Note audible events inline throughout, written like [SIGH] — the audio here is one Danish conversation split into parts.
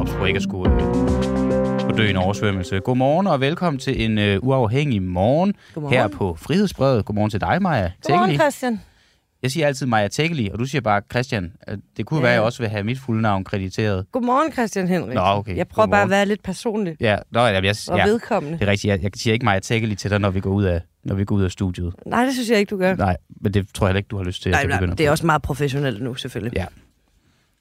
ops på ikke at skulle øh, dø i en oversvømmelse. Godmorgen og velkommen til en øh, uafhængig morgen Godmorgen. her på Frihedsbrevet. Godmorgen til dig, Maja Godmorgen, Tækkeli. Christian. Jeg siger altid Maja Tækkeli, og du siger bare Christian. Øh, Det kunne Ja. være, at jeg også vil have mit fulde navn krediteret. Godmorgen, Christian Henrik. Nå, okay. Jeg prøver bare at Godmorgen. være lidt personlig Ja, nå, jeg, jeg, og ja, vedkommende. det er rigtigt. Jeg, jeg siger ikke Maja Tækkeli til dig, når vi går ud af, når vi går ud af studiet. Nej, det synes jeg ikke, du gør. Nej, men det tror jeg heller ikke, du har lyst til. at Nej, jeg nej, det er også meget professionelt nu, selvfølgelig. Ja.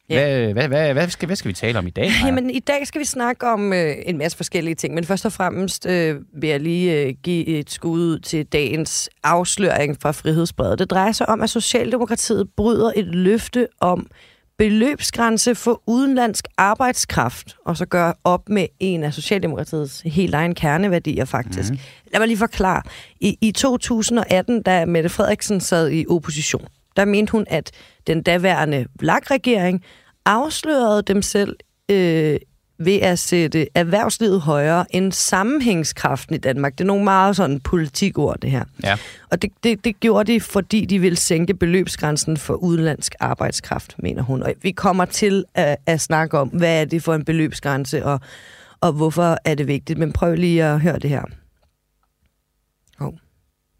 Ja. Hvad, hvad, hvad, hvad, skal, hvad skal vi tale om i dag? Maja? Jamen, i dag skal vi snakke om øh, en masse forskellige ting, men først og fremmest øh, vil jeg lige øh, give et skud til dagens afsløring fra Frihedsbredet. Det drejer sig om, at Socialdemokratiet bryder et løfte om beløbsgrænse for udenlandsk arbejdskraft, og så gør op med en af Socialdemokratiets helt egen kerneværdier, faktisk. Mm. Lad mig lige forklare. I, I 2018, da Mette Frederiksen sad i opposition, der mente hun, at den daværende VLAG-regering afslørede dem selv øh, ved at sætte erhvervslivet højere end sammenhængskraften i Danmark. Det er nogle meget sådan politikord, det her. Ja. Og det, det, det gjorde de, fordi de ville sænke beløbsgrænsen for udenlandsk arbejdskraft, mener hun. Og vi kommer til at, at snakke om, hvad er det for en beløbsgrænse, og, og hvorfor er det vigtigt. Men prøv lige at høre det her. Oh,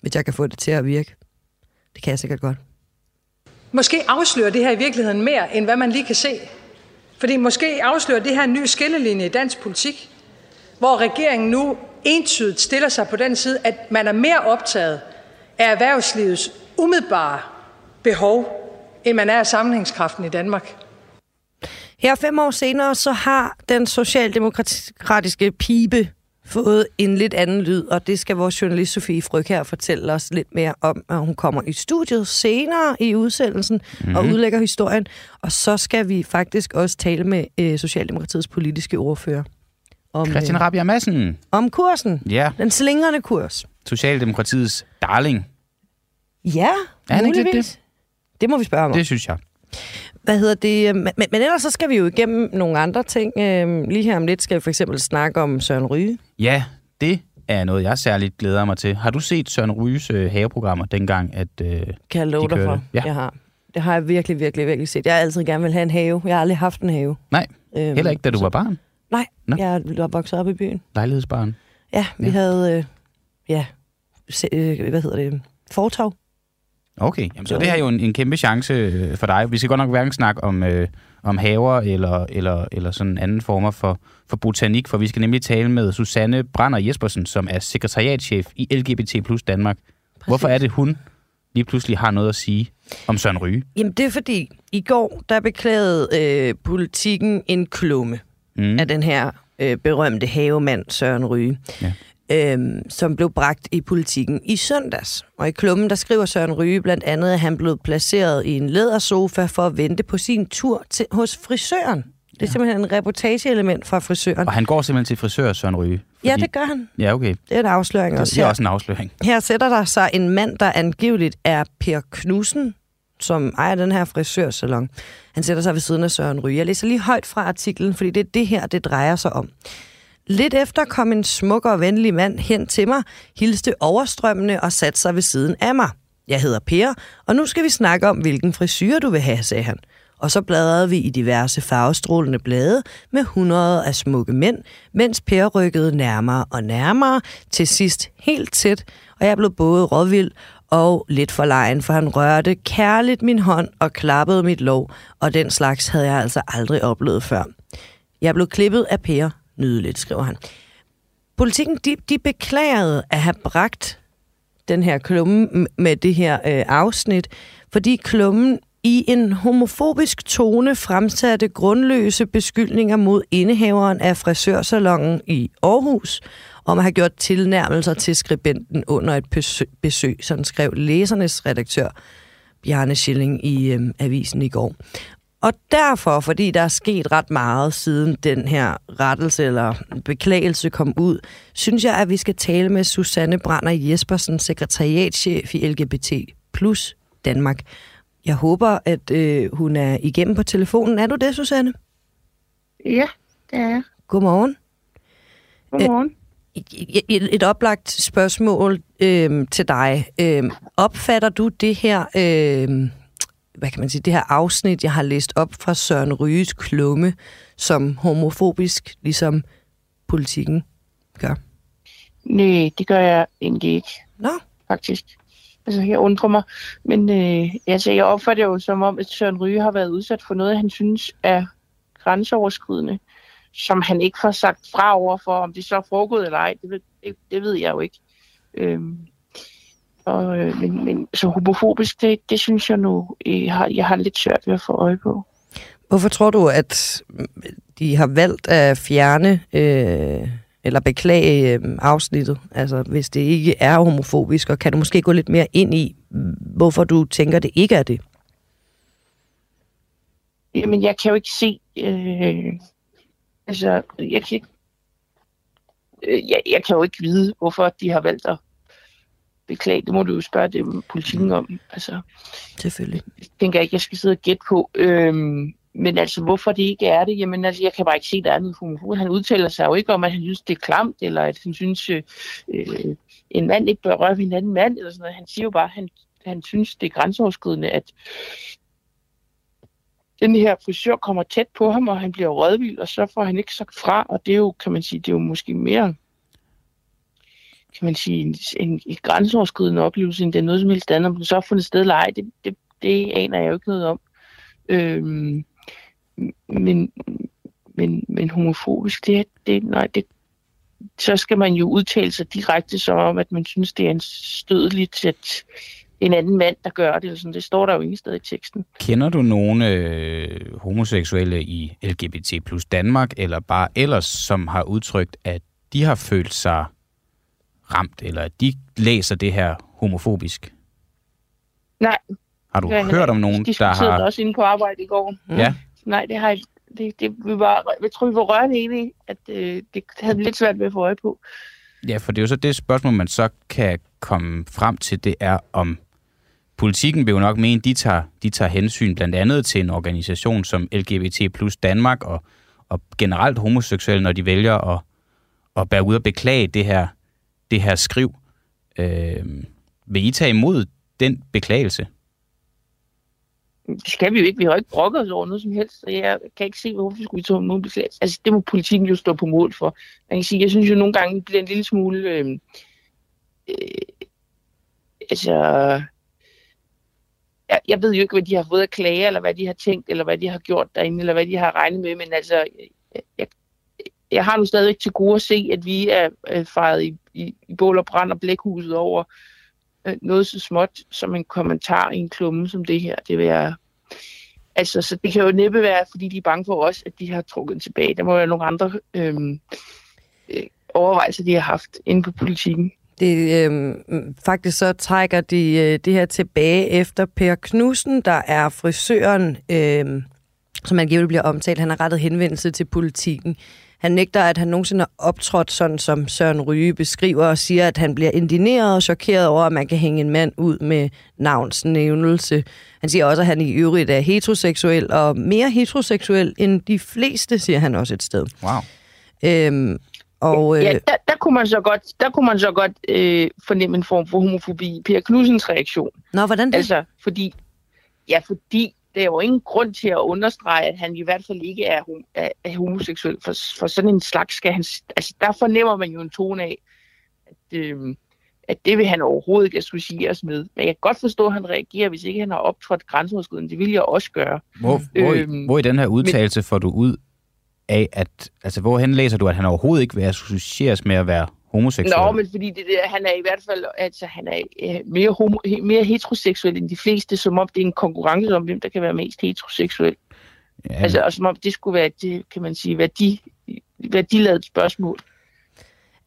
hvis jeg kan få det til at virke. Det kan jeg sikkert godt. Måske afslører det her i virkeligheden mere, end hvad man lige kan se. Fordi måske afslører det her en ny skillelinje i dansk politik, hvor regeringen nu entydigt stiller sig på den side, at man er mere optaget af erhvervslivets umiddelbare behov, end man er af sammenhængskraften i Danmark. Her fem år senere, så har den socialdemokratiske pibe fået en lidt anden lyd, og det skal vores journalist Sofie Fryg her fortælle os lidt mere om, at hun kommer i studiet senere i udsendelsen mm. og udlægger historien. Og så skal vi faktisk også tale med øh, Socialdemokratiets politiske ordfører om, Christian øh, Rabia Madsen. om kursen. Ja, Den slingrende kurs. Socialdemokratiets darling. Ja, Er han ikke. Det? det må vi spørge om. Det synes jeg. Hvad hedder det? Men, men, men ellers så skal vi jo igennem nogle andre ting. Øhm, lige her om lidt skal vi for eksempel snakke om Søren Ryge. Ja, det er noget, jeg særligt glæder mig til. Har du set Søren Ryges øh, haveprogrammer dengang, at... Øh, Kan jeg love De dig for, Ja. jeg har. Det har jeg virkelig, virkelig, virkelig set. Jeg har altid gerne vil have en have. Jeg har aldrig haft en have. nej, Øhm, heller ikke, da du så- var barn. Nej, Nå. jeg var vokset op i byen. Lejlighedsbarn. Ja, vi Ja. havde, øh, ja, se, øh, hvad hedder det, fortov. Okay, Jamen, så Jo. det her er jo en, en kæmpe chance øh, for dig. Vi skal godt nok hverken snakke om, øh, om haver eller, eller, eller sådan anden former for, for botanik, for vi skal nemlig tale med Susanne Brander Jespersen, som er sekretariatchef i LGBT plus Danmark. Præcis. Hvorfor er det, hun lige pludselig har noget at sige om Søren Ryge? Jamen, det er fordi, i går, der beklagede øh, politikken en klumme Mm. af den her øh, berømte havemand Søren Ryge, Ja. Øhm, som blev bragt i politikken i søndags. Og i klummen, der skriver Søren Ryge blandt andet, at han blev placeret i en lædersofa for at vente på sin tur til, hos frisøren. Det er ja. simpelthen en reportageelement fra frisøren. Og han går simpelthen til frisør, Søren Ryge. Ja, det gør han. Ja, okay. Det er en afsløring også Det er også en afsløring. Her sætter der sig en mand, der angiveligt er Per Knudsen, som ejer den her frisørsalon. Han sætter sig ved siden af Søren Ryge. Jeg læser lige højt fra artiklen, fordi det er det her, det drejer sig om. Lidt efter kom en smuk og venlig mand hen til mig, hilste overstrømmende og satte sig ved siden af mig. Jeg hedder Per, og nu skal vi snakke om, hvilken frisyr du vil have, sagde han. Og så bladrede vi i diverse farvestrålende blade med hundrede af smukke mænd, mens Per rykkede nærmere og nærmere, til sidst helt tæt, og jeg blev både råvild og lidt forlegen, for han rørte kærligt min hånd og klappede mit lov, og den slags havde jeg altså aldrig oplevet før. Jeg blev klippet af Per, nydeligt, skriver han. Politikken, de, de beklagede at have bragt den her klumme med det her øh, afsnit, fordi klummen i en homofobisk tone fremsatte grundløse beskyldninger mod indehaveren af frisørsalongen i Aarhus om at have gjort tilnærmelser til skribenten under et besøg, besøg sådan skrev læsernes redaktør Bjarne Schilling i øh, avisen i går. Og derfor, fordi der er sket ret meget siden den her rettelse eller beklagelse kom ud, synes jeg, at vi skal tale med Susanne Brander Jespersen, sekretariatchef i LGBT plus Danmark. Jeg håber, at øh, hun er igennem på telefonen. Er du det, Susanne? Ja, det er jeg. Godmorgen. Godmorgen. Et, et, et oplagt spørgsmål øh, til dig. Øh, opfatter du det her øh, hvad kan man sige, det her afsnit, jeg har læst op fra Søren Ryges klumme, som homofobisk, ligesom politikken gør? Nej, det gør jeg egentlig ikke, Nå, faktisk. Altså, jeg undrer mig. Men øh, altså, jeg opfatter jo som om, at Søren Ryge har været udsat for noget, han synes er grænseoverskridende, som han ikke får sagt fra over for, om det så er foregået eller ej. Det ved, det, det ved jeg jo ikke. Øhm, og, øh, men, men så homofobisk, det, det synes jeg nu, jeg har, jeg har lidt svært ved at få øje på. hvorfor tror du, at de har valgt at fjerne øh, eller beklage øh, afsnittet, altså hvis det ikke er homofobisk, og kan du måske gå lidt mere ind i, hvorfor du tænker, det ikke er det? Jamen, jeg kan jo ikke se... Øh, altså, jeg kan ikke... Øh, jeg, jeg kan jo ikke vide, hvorfor de har valgt at beklage. Det må du jo spørge dem politikken om. Altså, Selvfølgelig. det tænker jeg ikke, jeg skal sidde og gætte på. Øhm, men altså, hvorfor det ikke er det? Jamen, altså, jeg kan bare ikke se, at der er noget homofob. Han udtaler sig jo ikke om, at han synes, det er klamt, eller at han synes, øh, øh, en mand ikke bør røre ved en anden mand, eller sådan noget. Han siger jo bare, at han, han synes, det er grænseoverskridende, at den her frisør kommer tæt på ham, og han bliver rådvild, og så får han ikke sagt fra, og det er jo, kan man sige, det er jo måske mere kan man sige, en, en, en grænseoverskridende oplevelse, end det er noget som helst andet. Om den så har fundet sted eller ej, det, det, det aner jeg jo ikke noget om. Øhm, men, men, men homofobisk, det, det, nej, det, så skal man jo udtale sig direkte som om, at man synes, det er en stødeligt, at en anden mand, der gør det. Eller sådan. Det står der jo ingen sted i teksten. Kender du nogle øh, homoseksuelle i LGBT plus Danmark, eller bare ellers, som har udtrykt, at de har følt sig ramt, eller at de læser det her homofobisk? Nej. Har du hørt om nogen, De der diskuterede har... også inde på arbejde i går. Ja, Nej, det har jeg, det, det, vi var, jeg tror, vi var rørende enige, at øh, det havde vi lidt svært ved at få øje på. ja, for det er jo så det spørgsmål, man så kan komme frem til, det er om politikken vil jo nok mene, de tager, de tager hensyn blandt andet til en organisation som LGBT plus Danmark og, og generelt homoseksuelle, når de vælger at, at bære ud og beklage det her, det her skriv. Øh, vil I tage imod den beklagelse? Det skal vi jo ikke. Vi har ikke brokket os over noget som helst, så jeg kan ikke se, hvorfor vi skulle tage nogen beklagelse. Altså, det må politikken jo stå på mål for. Man kan sige, jeg synes jo nogle gange, det bliver en lille smule... Øh, øh, altså... Jeg, jeg ved jo ikke, hvad de har fået at klage, eller hvad de har tænkt, eller hvad de har gjort derinde, eller hvad de har regnet med, men altså... Jeg, jeg, jeg har nu stadig til gode at se, at vi er, øh, fejret i, i, i bål og brand og blækhuset over øh, noget så småt som en kommentar i en klumme som det her. Det vil jeg... Altså, så det kan jo næppe være, fordi de er bange for os, at de har trukket den tilbage. Der må være nogle andre øhm, øh, overvejelser, de har haft inde på politikken. Det, øh, faktisk så trækker de øh, det her tilbage efter Per Knudsen, der er frisøren, øh, som angiveligt bliver omtalt. Han har rettet henvendelse til politikken. Han nægter, at han nogensinde har optrådt sådan, som Søren Ryge beskriver, og siger, at han bliver indineret og chokeret over, at man kan hænge en mand ud med navnsnævnelse. Han siger også, at han i øvrigt er heteroseksuel, og mere heteroseksuel end de fleste, siger han også et sted. Wow. Øhm, og, øh, Ja, der, der kunne man så godt, der kunne man så godt øh, fornemme en form for homofobi i Per Knudsens reaktion. Nå, hvordan det? Altså, fordi, ja, fordi der er jo ingen grund til at understrege, at han i hvert fald ikke er, er, er homoseksuel. For, for sådan en slags skal han... Altså, der fornemmer man jo en tone af, at, øh, at det vil han overhovedet ikke associeres med. Men jeg kan godt forstå, at han reagerer, hvis ikke han har optrådt grænseoverskridende. Det vil jeg også gøre. Hvor, hvor, i, Øhm, hvor i den her udtalelse får du ud af, at... Altså, hvorhen læser du, at han overhovedet ikke vil associeres med at være homoseksuel? Nå, men fordi det der, han er i hvert fald altså, han er øh, mere, homo, mere heteroseksuel end de fleste, som om det er en konkurrence om, hvem der kan være mest heteroseksuel. ja. Altså, og som om det skulle være, det, kan man sige, værdi, værdiladet spørgsmål.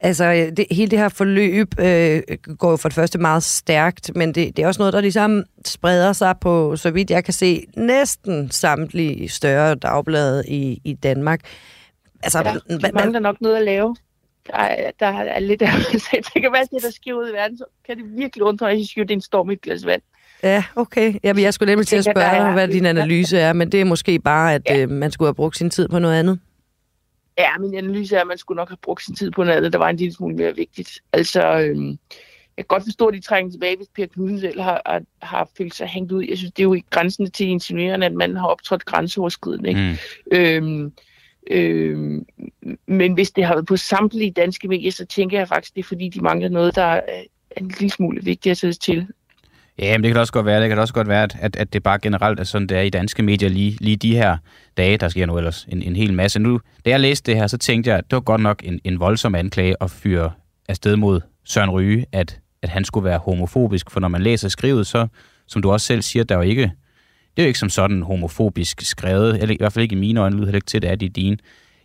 Altså, det, hele det her forløb øh, går jo for det første meget stærkt, men det, det er også noget, der ligesom spreder sig på, så vidt jeg kan se, næsten samtlige større dagblade i, i Danmark. Altså, Ja, hva- mangler nok noget at lave. Der er, der er lidt af, [LAUGHS] det kan være, det der sker ud i verden, så kan det virkelig undre, at jeg synes, det er en storm i et glas vand. ja, okay. Jamen, jeg skulle nemlig til at tænker, spørge, er- hvad din analyse er, men det er måske bare, at øh, man skulle have brugt sin tid på noget andet. Ja, min analyse er, at man skulle nok have brugt sin tid på noget andet, der var en lille smule mere vigtigt. Altså, øhm, jeg kan godt forstå, at de trænger tilbage, hvis Per Knudsen selv har, har, har følt sig hængt ud. Jeg synes, det er jo ikke grænsen til insinuerende, at man har optrådt grænseoverskridende. Ikke? Mm. Øhm, Øh, men hvis det har været på samtlige danske medier, så tænker jeg faktisk, det er fordi, de mangler noget, der er en lille smule vigtigt at sætte til. Ja, men det kan også godt være, det kan også godt være, at, at det bare generelt er sådan, det er i danske medier lige, lige de her dage, der sker nu ellers en, en hel masse. Nu, da jeg læste det her, så tænkte jeg, at det var godt nok en, en voldsom anklage at fyre afsted mod Søren Ryge, at, at han skulle være homofobisk, for når man læser skrivet, så, som du også selv siger, der er jo ikke, det er jo ikke som sådan homofobisk skrevet, eller i hvert fald ikke i mine øjne, lyder det ikke til, det er det i dine.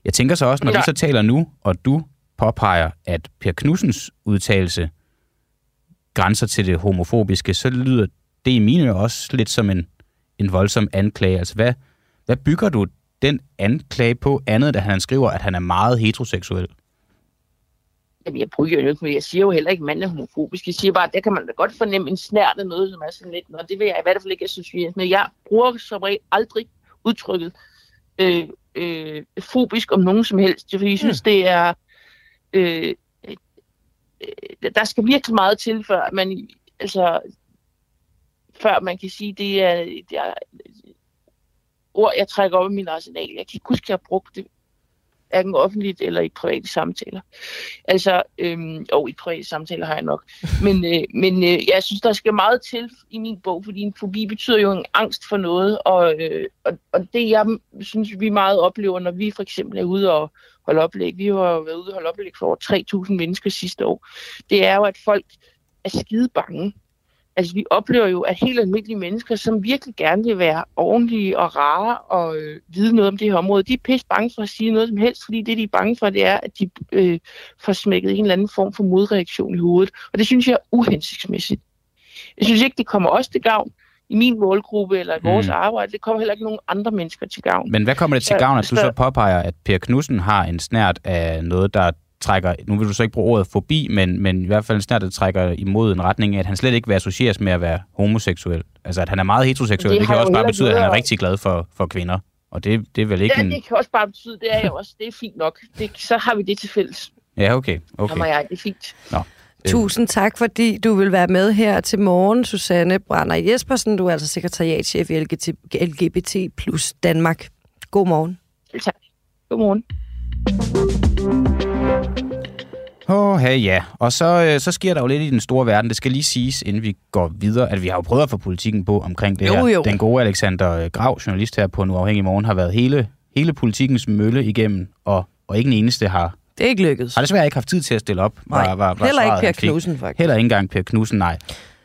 Jeg tænker så også, når ja. vi så taler nu, og du påpeger, at Per Knudsens udtalelse grænser til det homofobiske, så lyder det i mine også lidt som en, en voldsom anklage. Altså, hvad, hvad bygger du den anklage på, andet da han skriver, at han er meget heteroseksuel? Jeg bruger jo ikke, men jeg siger jo heller ikke, at manden er homofobisk. Jeg siger bare, at der kan man da godt fornemme en snært af noget, som er sådan lidt, og det vil jeg i hvert fald ikke synes, men jeg bruger som regel aldrig udtrykket øh, øh, fobisk om nogen som helst, fordi jeg synes, mm. det er øh, øh, der skal virkelig meget til, før man, altså, før man kan sige, det er, det er ord, jeg trækker op i min arsenal. Jeg kan ikke huske, at jeg har brugt det hverken offentligt eller i private samtaler. Altså, øhm, og i private samtaler har jeg nok. [LAUGHS] Men, øh, men øh, jeg synes, der skal meget til i min bog, fordi en fobi betyder jo en angst for noget, og, øh, og, og det jeg synes, vi meget oplever, når vi for eksempel er ude og holde oplæg, vi har været ude og holde oplæg for over 3.000 mennesker sidste år, det er jo, at folk er skide bange Altså, vi oplever jo, at helt almindelige mennesker, som virkelig gerne vil være ordentlige og rare og øh, vide noget om det her område, de er pisse bange for at sige noget som helst, fordi det, de er bange for, det er, at de øh, får smækket en eller anden form for modreaktion i hovedet. Og det synes jeg er uhensigtsmæssigt. Jeg synes ikke, det kommer os til gavn i min målgruppe eller i vores mm. arbejde. Det kommer heller ikke nogen andre mennesker til gavn. Men hvad kommer det til gavn, at du så påpeger, at Per Knudsen har en snært af noget, der trækker, nu vil du så ikke bruge ordet forbi, men, men i hvert fald snart det trækker imod en retning af, at han slet ikke vil associeres med at være homoseksuel. Altså, at han er meget heteroseksuel, det, det kan også bare betyde, at han er rigtig glad for, for kvinder. Og det, det er vel ikke ja, en... det kan også bare betyde, det er jeg også. Det er fint nok. Det, så har vi det til fælles. Ja, okay. okay. Og jeg, det er fint. Nå. Tusind tak, fordi du vil være med her til morgen, Susanne Brander Jespersen. Du er altså sekretariatchef i LGBT plus Danmark. God morgen. Tak. God morgen. Åh, oh, hey, ja. Og så, øh, så sker der jo lidt i den store verden. Det skal lige siges, inden vi går videre, at vi har jo prøvet at få politikken på omkring det jo, her. Jo. Den gode Alexander øh, Grav, journalist her på Nu Afhængig Morgen, har været hele, hele politikens mølle igennem, og, og ikke en eneste har... Det er ikke lykkedes. Har desværre ikke haft tid til at stille op. Var, var, var Heller ikke Per Knudsen, faktisk. Heller ikke engang Per Knudsen, nej.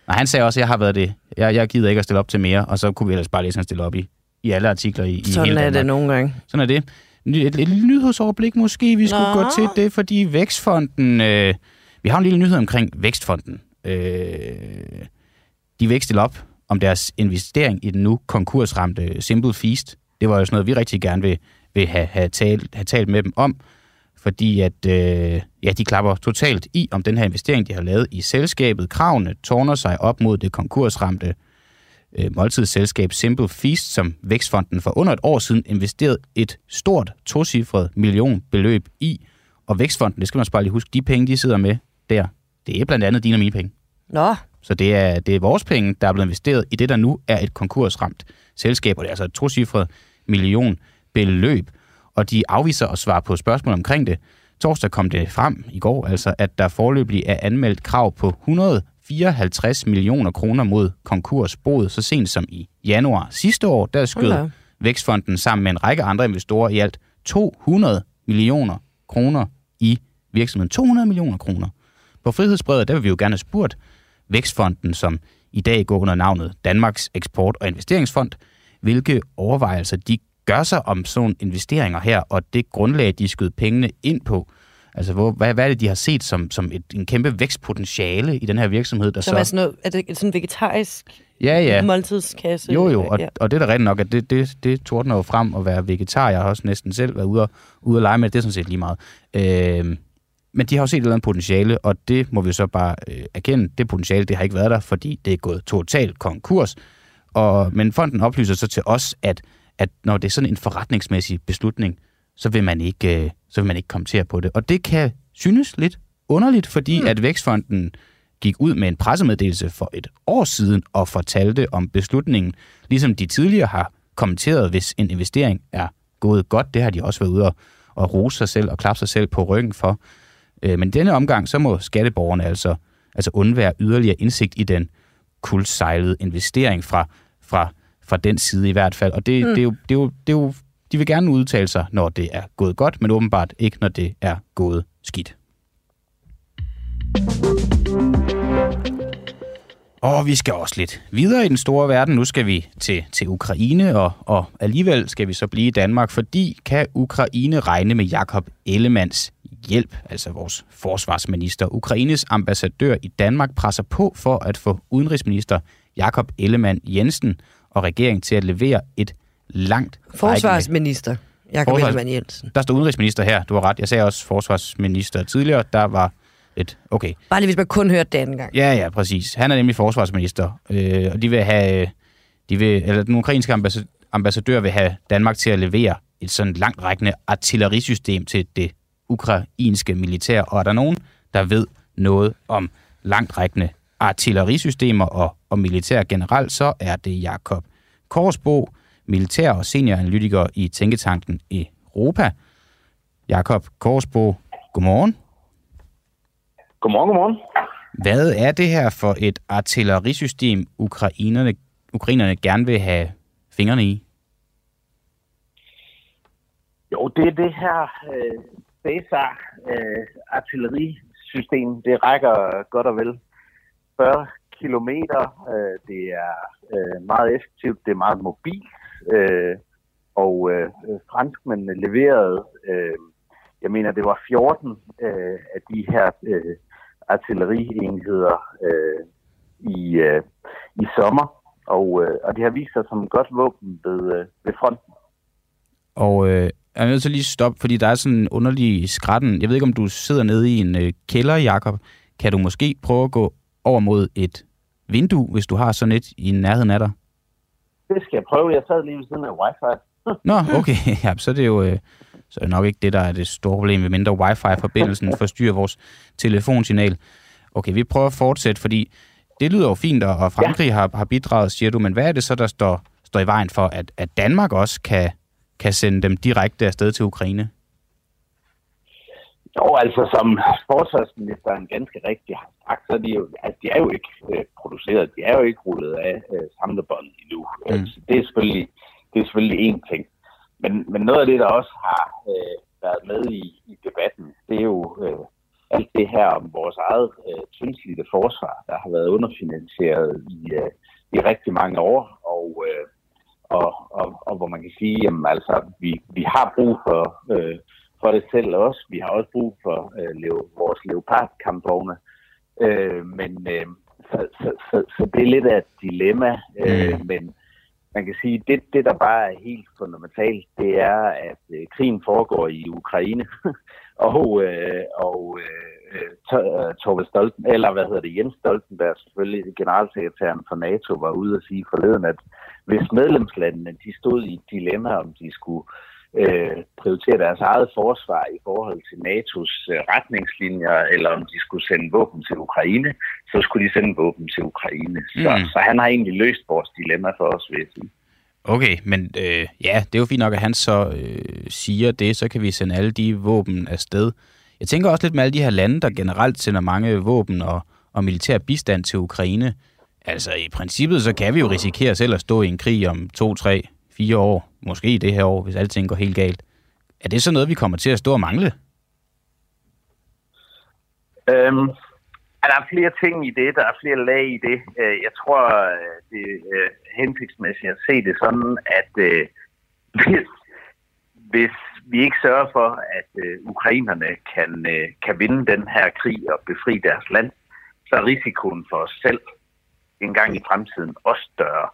Nej, han sagde også, at jeg har været det. Jeg, jeg gider ikke at stille op til mere, og så kunne vi ellers bare læse, at han stille op i, i alle artikler i, Sådan i hele er det nogle gange. Sådan er det et, et lille nyhedsoverblik måske, vi skulle Nå. gå til det, fordi Vækstfonden... Øh, vi har en lille nyhed omkring Vækstfonden. Øh, de stille op om deres investering i den nu konkursramte Simple Feast. Det var jo sådan noget, vi rigtig gerne vil, vil have, have, talt, have talt med dem om, fordi at, øh, ja, de klapper totalt i om den her investering, de har lavet i selskabet. Kravene tårner sig op mod det konkursramte øh, måltidsselskab Simple Feast, som Vækstfonden for under et år siden investerede et stort tocifret millionbeløb i. Og Vækstfonden, det skal man bare lige huske, de penge, de sidder med der, det er blandt andet dine og mine penge. Nå. Så det er, det er vores penge, der er blevet investeret i det, der nu er et konkursramt selskab, og det er altså et tocifret millionbeløb. Og de afviser at svare på spørgsmål omkring det. Torsdag kom det frem i går, altså at der forløbig er anmeldt krav på 100 54 millioner kroner mod konkursboet så sent som i januar sidste år. Der skød okay. Vækstfonden sammen med en række andre investorer i alt 200 millioner kroner i virksomheden. 200 millioner kroner. På frihedsbrevet, der vil vi jo gerne have spurgt Vækstfonden, som i dag går under navnet Danmarks Eksport- og Investeringsfond, hvilke overvejelser de gør sig om sådan investeringer her, og det grundlag, de skød pengene ind på. Altså, hvor, hvad, hvad er det, de har set som, som et, en kæmpe vækstpotentiale i den her virksomhed? Der som så... er, sådan noget, er det sådan en vegetarisk ja, ja. måltidskasse? Jo, jo, og, ja. og det er da rigtigt nok, at det, det, det tordner jo frem at være vegetar. Jeg har også næsten selv været ude og, ude og lege med det, det er sådan set lige meget. Øh, men de har jo set et eller andet potentiale, og det må vi så bare øh, erkende. Det potentiale, det har ikke været der, fordi det er gået totalt konkurs. Og, men fonden oplyser så til os, at, at når det er sådan en forretningsmæssig beslutning, så vil man ikke, øh, så vil man ikke kommentere på det. Og det kan synes lidt underligt, fordi mm. at Vækstfonden gik ud med en pressemeddelelse for et år siden og fortalte om beslutningen, ligesom de tidligere har kommenteret, hvis en investering er gået godt. Det har de også været ude og, og rose sig selv og klappe sig selv på ryggen for. Øh, men denne omgang, så må skatteborgerne altså, altså undvære yderligere indsigt i den kuldsejlede investering fra, fra, fra den side i hvert fald. Og det, mm. det, er jo, det, er jo, det er jo, de vil gerne udtale sig, når det er gået godt, men åbenbart ikke, når det er gået skidt. Og vi skal også lidt videre i den store verden. Nu skal vi til, til Ukraine, og, og alligevel skal vi så blive i Danmark, fordi kan Ukraine regne med Jakob Ellemands hjælp, altså vores forsvarsminister. Ukraines ambassadør i Danmark presser på for at få udenrigsminister Jakob Ellemann Jensen og regeringen til at levere et langt... Forsvarsminister Jakob Forsvars... Ellemann Jensen. Der står udenrigsminister her, du har ret. Jeg sagde også forsvarsminister tidligere. Der var et... Okay. Bare lige, hvis man kun hørte det anden gang. Ja, ja, præcis. Han er nemlig forsvarsminister, øh, og de vil have... De vil, eller den ukrainske ambassadør vil have Danmark til at levere et sådan langt rækkende artillerisystem til det ukrainske militær. Og er der nogen, der ved noget om langtrækkende artillerisystemer og, og militær generelt, så er det Jakob Korsbo, militær og senioranalytiker i Tænketanken i Europa. Jakob Korsbo, godmorgen. Godmorgen, godmorgen. Hvad er det her for et artillerisystem, ukrainerne, ukrainerne gerne vil have fingrene i? Jo, det er det her øh, Cæsar øh, artillerisystem. Det rækker godt og vel 40 kilometer. Øh, det er øh, meget effektivt, det er meget mobilt. Øh, og øh, franskmændene leverede, øh, jeg mener, det var 14 øh, af de her øh, artillerienheder øh, i, øh, i sommer. Og, øh, og det har vist sig som et godt våben ved, øh, ved fronten. Og øh, jeg er nødt til lige stoppe, fordi der er sådan en underlig skratten. Jeg ved ikke, om du sidder nede i en øh, kælder, Jakob. Kan du måske prøve at gå over mod et vindue, hvis du har sådan et i nærheden af dig? Det skal jeg prøve. Jeg sad lige ved siden af wifi. [LAUGHS] Nå, okay. Ja, så er det jo... Øh, så er det nok ikke det, der er det store problem, med mindre wifi-forbindelsen [LAUGHS] forstyrrer vores telefonsignal. Okay, vi prøver at fortsætte, fordi det lyder jo fint, og Frankrig ja. har, har bidraget, siger du, men hvad er det så, der står, står i vejen for, at, at Danmark også kan, kan sende dem direkte afsted til Ukraine? Jo, altså som forsvarsministeren ganske rigtigt har sagt, så er de jo, altså, de er jo ikke øh, produceret, de er jo ikke rullet af øh, samlebånd endnu. Mm. Altså, det, er selvfølgelig, det er selvfølgelig én ting. Men, men noget af det, der også har øh, været med i, i debatten, det er jo øh, alt det her om vores eget øh, tyndslidte forsvar, der har været underfinansieret i, øh, i rigtig mange år, og øh, og, og, og hvor man kan sige, at altså, vi, vi har brug for, øh, for det selv også. Vi har også brug for øh, leve, vores leopardkampvogne. Øh, men øh, så, så, så, så det er lidt af et dilemma, øh, mm. men man kan sige, det, det der bare er helt fundamentalt, det er, at øh, krigen foregår i Ukraine, [LAUGHS] og, øh, og øh, øh Torvald Stolten, eller hvad hedder det, Jens Stoltenberg, selvfølgelig generalsekretæren for NATO, var ude at sige forleden, at hvis medlemslandene de stod i et dilemma, om de skulle øh, prioritere deres eget forsvar i forhold til NATO's øh, retningslinjer, eller om de skulle sende våben til Ukraine, så skulle de sende våben til Ukraine. Så, mm. så han har egentlig løst vores dilemma for os, vil jeg sige. Okay, men øh, ja, det er jo fint nok, at han så øh, siger det, så kan vi sende alle de våben afsted. Jeg tænker også lidt med alle de her lande, der generelt sender mange våben og, og militær bistand til Ukraine. Altså i princippet, så kan vi jo risikere selv at stå i en krig om to, tre, fire år. Måske det her år, hvis alting går helt galt. Er det så noget, vi kommer til at stå og mangle? Øhm, der er flere ting i det, der er flere lag i det. Øh, jeg tror, øh, det er øh, hensigtsmæssigt at se det sådan, at øh, [LAUGHS] hvis, hvis vi ikke sørger for, at ukrainerne kan, kan vinde den her krig og befri deres land, så er risikoen for os selv en gang i fremtiden også større.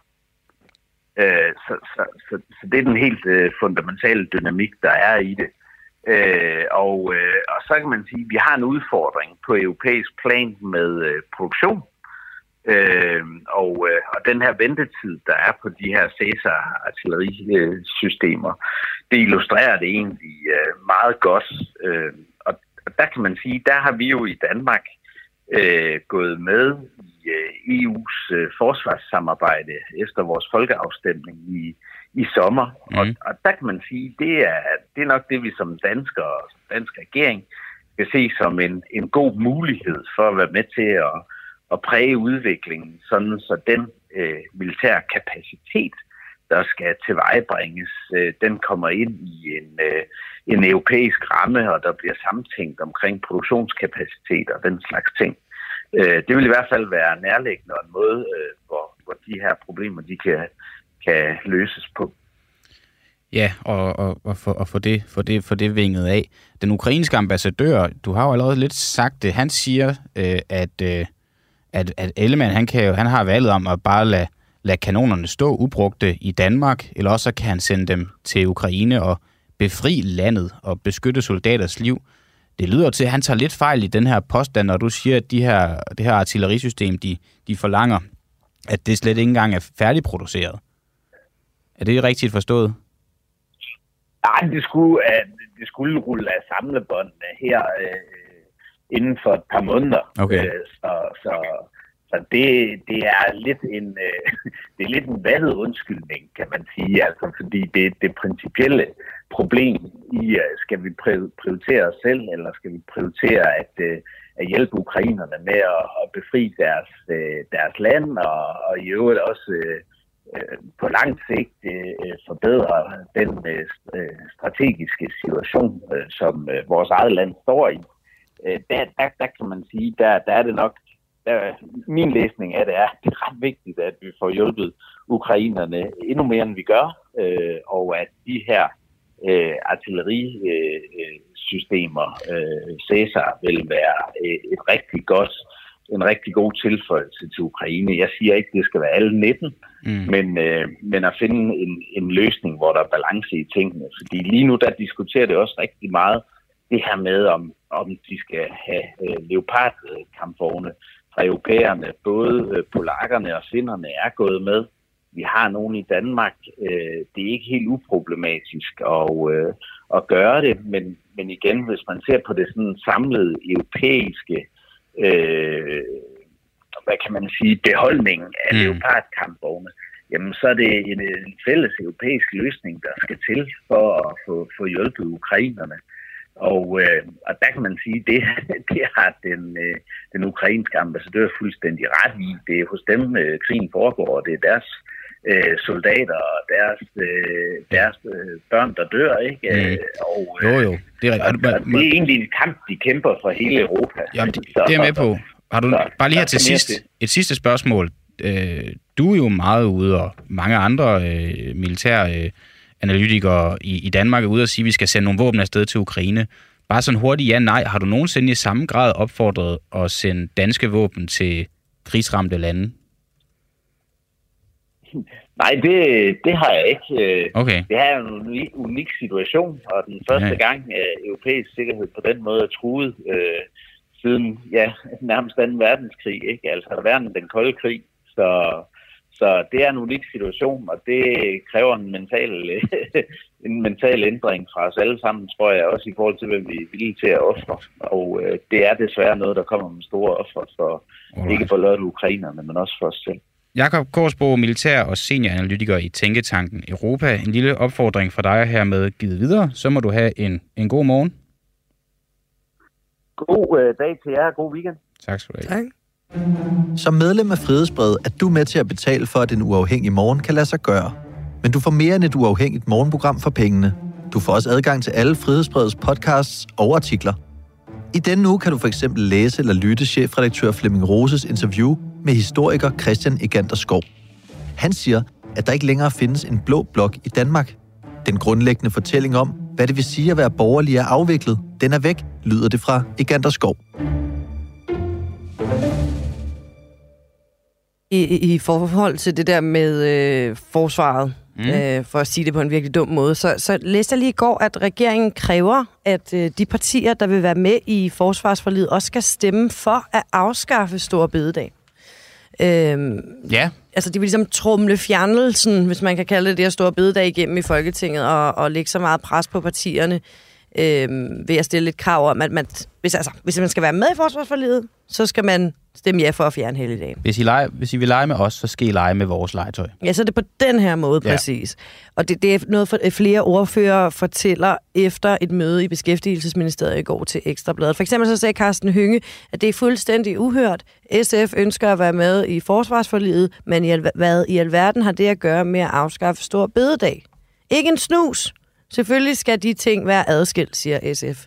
Øh, så, så, så, så det er den helt øh, fundamentale dynamik, der er i det. Øh, og, øh, og så kan man sige, at vi har en udfordring på europæisk plan med øh, produktion. Øh, og, øh, og den her ventetid, der er på de her Cæsar-artillerisystemer, det illustrerer det egentlig øh, meget godt. Øh, og, og der kan man sige, der har vi jo i Danmark øh, gået med i øh, EU's øh, forsvarssamarbejde efter vores folkeafstemning i, i sommer. Mm. Og, og der kan man sige, det er, det er nok det, vi som danskere og som dansk regering skal se som en, en god mulighed for at være med til at, at præge udviklingen, sådan så den øh, militære kapacitet, der skal tilvejebringes, øh, den kommer ind i en, øh, en europæisk ramme, og der bliver samtænkt omkring produktionskapacitet og den slags ting. Øh, det vil i hvert fald være nærliggende og en måde, øh, hvor, hvor de her problemer de kan, kan løses på. Ja, og, og, og, for, og for, det, for, det, for det vinget af. Den ukrainske ambassadør, du har jo allerede lidt sagt det, han siger, øh, at, øh, at, at Ellemann, han, kan jo, han har valget om at bare lade, lade kanonerne stå ubrugte i Danmark, eller også kan han sende dem til Ukraine og befri landet og beskytte soldaters liv. Det lyder til, at han tager lidt fejl i den her påstand, når du siger, at de her, det her artillerisystem, de, de forlanger, at det slet ikke engang er færdigproduceret. Er det rigtigt forstået? Nej, det skulle, det skulle rulle af samlebåndene her øh, inden for et par måneder. Okay. Øh, så, så, så det, det er lidt en øh, [LAUGHS] det er lidt en vattet undskyldning, kan man sige, altså fordi det det principielle problem i øh, skal vi prioritere os selv eller skal vi prioritere at øh, at hjælpe ukrainerne med at, at befri deres øh, deres land og, og i øvrigt også øh, øh, på lang sigt øh, øh forbedre den øh, øh, strategiske situation, øh, som øh, vores eget land står i. Øh, der, der, der kan man sige, der, der er det nok, der, min læsning af det er, det er ret vigtigt, at vi får hjulpet ukrainerne endnu mere, end vi gør, øh, og at de her øh, artillerisystemer, øh, Cæsar, vil være øh, et rigtig godt en rigtig god tilføjelse til Ukraine. Jeg siger ikke, at det skal være alle 19, mm. men, øh, men at finde en, en løsning, hvor der er balance i tingene. Fordi lige nu, der diskuterer det også rigtig meget det her med, om, om de skal have øh, leopardkampvogne europæerne. Både øh, polakkerne og finderne er gået med. Vi har nogen i Danmark. Øh, det er ikke helt uproblematisk at, øh, at gøre det, men, men igen, hvis man ser på det sådan samlede europæiske øh, hvad kan man sige, beholdningen af mm. leopardkampvogne, jamen så er det en, en fælles europæisk løsning, der skal til for at få, få hjulpet ukrainerne. Og, øh, og der kan man sige, det, [LAUGHS] det har den, øh, den ukrainske ambassadør fuldstændig ret i. Det er hos dem, øh, krigen foregår, og det er deres øh, soldater og deres, øh, deres øh, børn, der dør, ikke? Mm. Øh, og, øh, jo, jo. Det er, og, og det er egentlig en kamp, de kæmper for hele Europa. Jamen, det, det er jeg med på. Har du, så, bare lige her til sidst, et sidste spørgsmål. Øh, du er jo meget ude, og mange andre øh, militære øh, analytikere i, i Danmark er ude og sige, at vi skal sende nogle våben afsted til Ukraine. Bare sådan hurtigt ja, nej. Har du nogensinde i samme grad opfordret at sende danske våben til krigsramte lande? Nej, det, det har jeg ikke. Okay. Det er en unik, unik situation, og den første ja. gang, at europæisk sikkerhed på den måde er truet øh, siden ja, nærmest 2. verdenskrig, ikke? altså verden den kolde krig. Så, så det er en unik situation, og det kræver en mental, [LAUGHS] en mental ændring fra os alle sammen, tror jeg, også i forhold til, hvem vi er villige til at ofre. Og øh, det er desværre noget, der kommer med store offer, for Alright. ikke for løjet ukrainerne, men også for os selv. Jakob Korsbo, militær og senioranalytiker i Tænketanken Europa. En lille opfordring fra dig her med givet videre. Så må du have en, en god morgen. God øh, dag til jer. God weekend. Tak skal du have. Tak. Som medlem af Frihedsbrevet er du med til at betale for, at en uafhængig morgen kan lade sig gøre. Men du får mere end et uafhængigt morgenprogram for pengene. Du får også adgang til alle Frihedsbrevets podcasts og artikler. I denne uge kan du for eksempel læse eller lytte chefredaktør Flemming Roses interview med historiker Christian Egander Skov. Han siger, at der ikke længere findes en blå blok i Danmark. Den grundlæggende fortælling om, hvad det vil sige at være borgerlig er afviklet, den er væk, lyder det fra Egander Skov. I, I forhold til det der med øh, forsvaret, mm. øh, for at sige det på en virkelig dum måde, så, så læste jeg lige i går, at regeringen kræver, at øh, de partier, der vil være med i forsvarsforliget, også skal stemme for at afskaffe Store Bededag. Øhm, ja. Altså, de vil ligesom trumle fjernelsen, hvis man kan kalde det det, at Store Bededag igennem i Folketinget, og, og lægge så meget pres på partierne. Øh, ved at stille et krav om, at man, hvis, altså, hvis man skal være med i forsvarsforliget, så skal man stemme ja for at fjerne helligdagen. Hvis I, lege, hvis I vil lege med os, så skal I lege med vores legetøj. Ja, så er det på den her måde Ja. præcis. Og det, det er noget, for, flere ordfører fortæller efter et møde i Beskæftigelsesministeriet i går til Ekstrabladet. For eksempel så sagde Carsten Hynge, at det er fuldstændig uhørt. SF ønsker at være med i forsvarsforliget, men i al, hvad i alverden har det at gøre med at afskaffe stor bededag? Ikke en snus. Selvfølgelig skal de ting være adskilt, siger SF.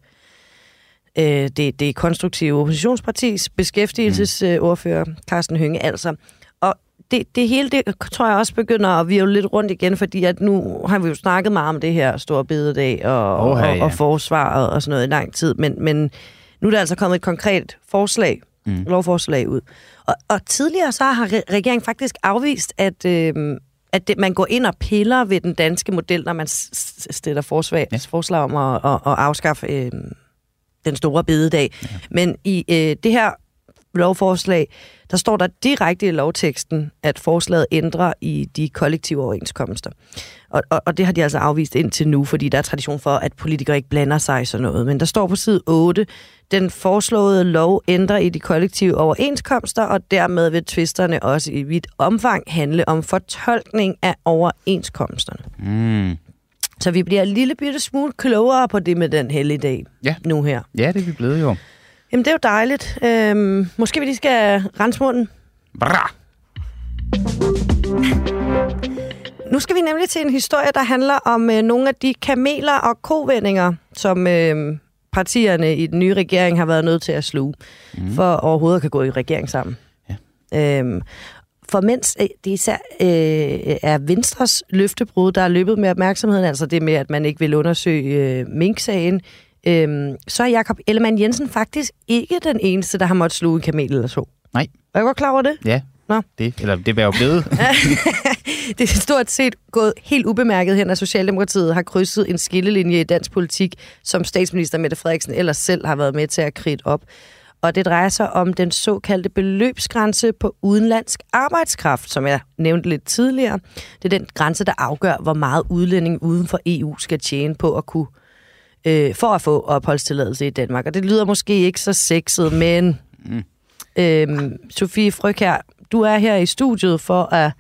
Øh, det, det er konstruktive oppositionspartis beskæftigelsesordfører, Carsten Hynge, altså. Og det, det hele, det tror jeg også begynder at virve lidt rundt igen, fordi at nu har vi jo snakket meget om det her store bededag og, Oha, og, ja. og forsvaret og sådan noget i lang tid, men, men nu er der altså kommet et konkret forslag, mm. lovforslag ud. Og, og tidligere så har re- regeringen faktisk afvist, at, øh, at det, man går ind og piller ved den danske model, når man stiller forslag, ja. forslag om at, at, at afskaffe øh, den store bededag. Ja. Men i øh, det her lovforslag, der står der direkte i lovteksten, at forslaget ændrer i de kollektive overenskomster. Og, og, og det har de altså afvist indtil nu, fordi der er tradition for, at politikere ikke blander sig i sådan noget. Men der står på side 8, den foreslåede lov ændrer i de kollektive overenskomster, og dermed vil tvisterne også i vidt omfang handle om fortolkning af overenskomsterne. Mm. Så vi bliver en lille bitte smule klogere på det med den hellige dag Ja. nu her. Ja, det er vi blevet jo. Jamen, det er jo dejligt. Øhm, måske vi lige skal rense munden. Bra! Nu skal vi nemlig til en historie, der handler om øh, nogle af de kameler og kovendinger, som øh, partierne i den nye regering har været nødt til at sluge, mm. for overhovedet at kan gå i regering sammen. Ja. Øhm, for mens øh, det især øh, er Venstres løftebrud, der er løbet med opmærksomheden, altså det med, at man ikke vil undersøge øh, Mink-sagen, øh, så er Jakob Ellemann Jensen faktisk ikke den eneste, der har måttet sluge en kamel eller to. Nej. Er du godt klar over det? Ja, Nå. det, eller det var jo blevet. [LAUGHS] Det er stort set gået helt ubemærket hen, at Socialdemokratiet har krydset en skillelinje i dansk politik, som statsminister Mette Frederiksen ellers selv har været med til at kridte op. Og det drejer sig om den såkaldte beløbsgrænse på udenlandsk arbejdskraft, som jeg nævnte lidt tidligere. Det er den grænse, der afgør, hvor meget udlænding uden for EU skal tjene på at kunne øh, for at få opholdstilladelse i Danmark. Og det lyder måske ikke så sexet, men mm. øhm, Sofie Fryg her, du er her i studiet for at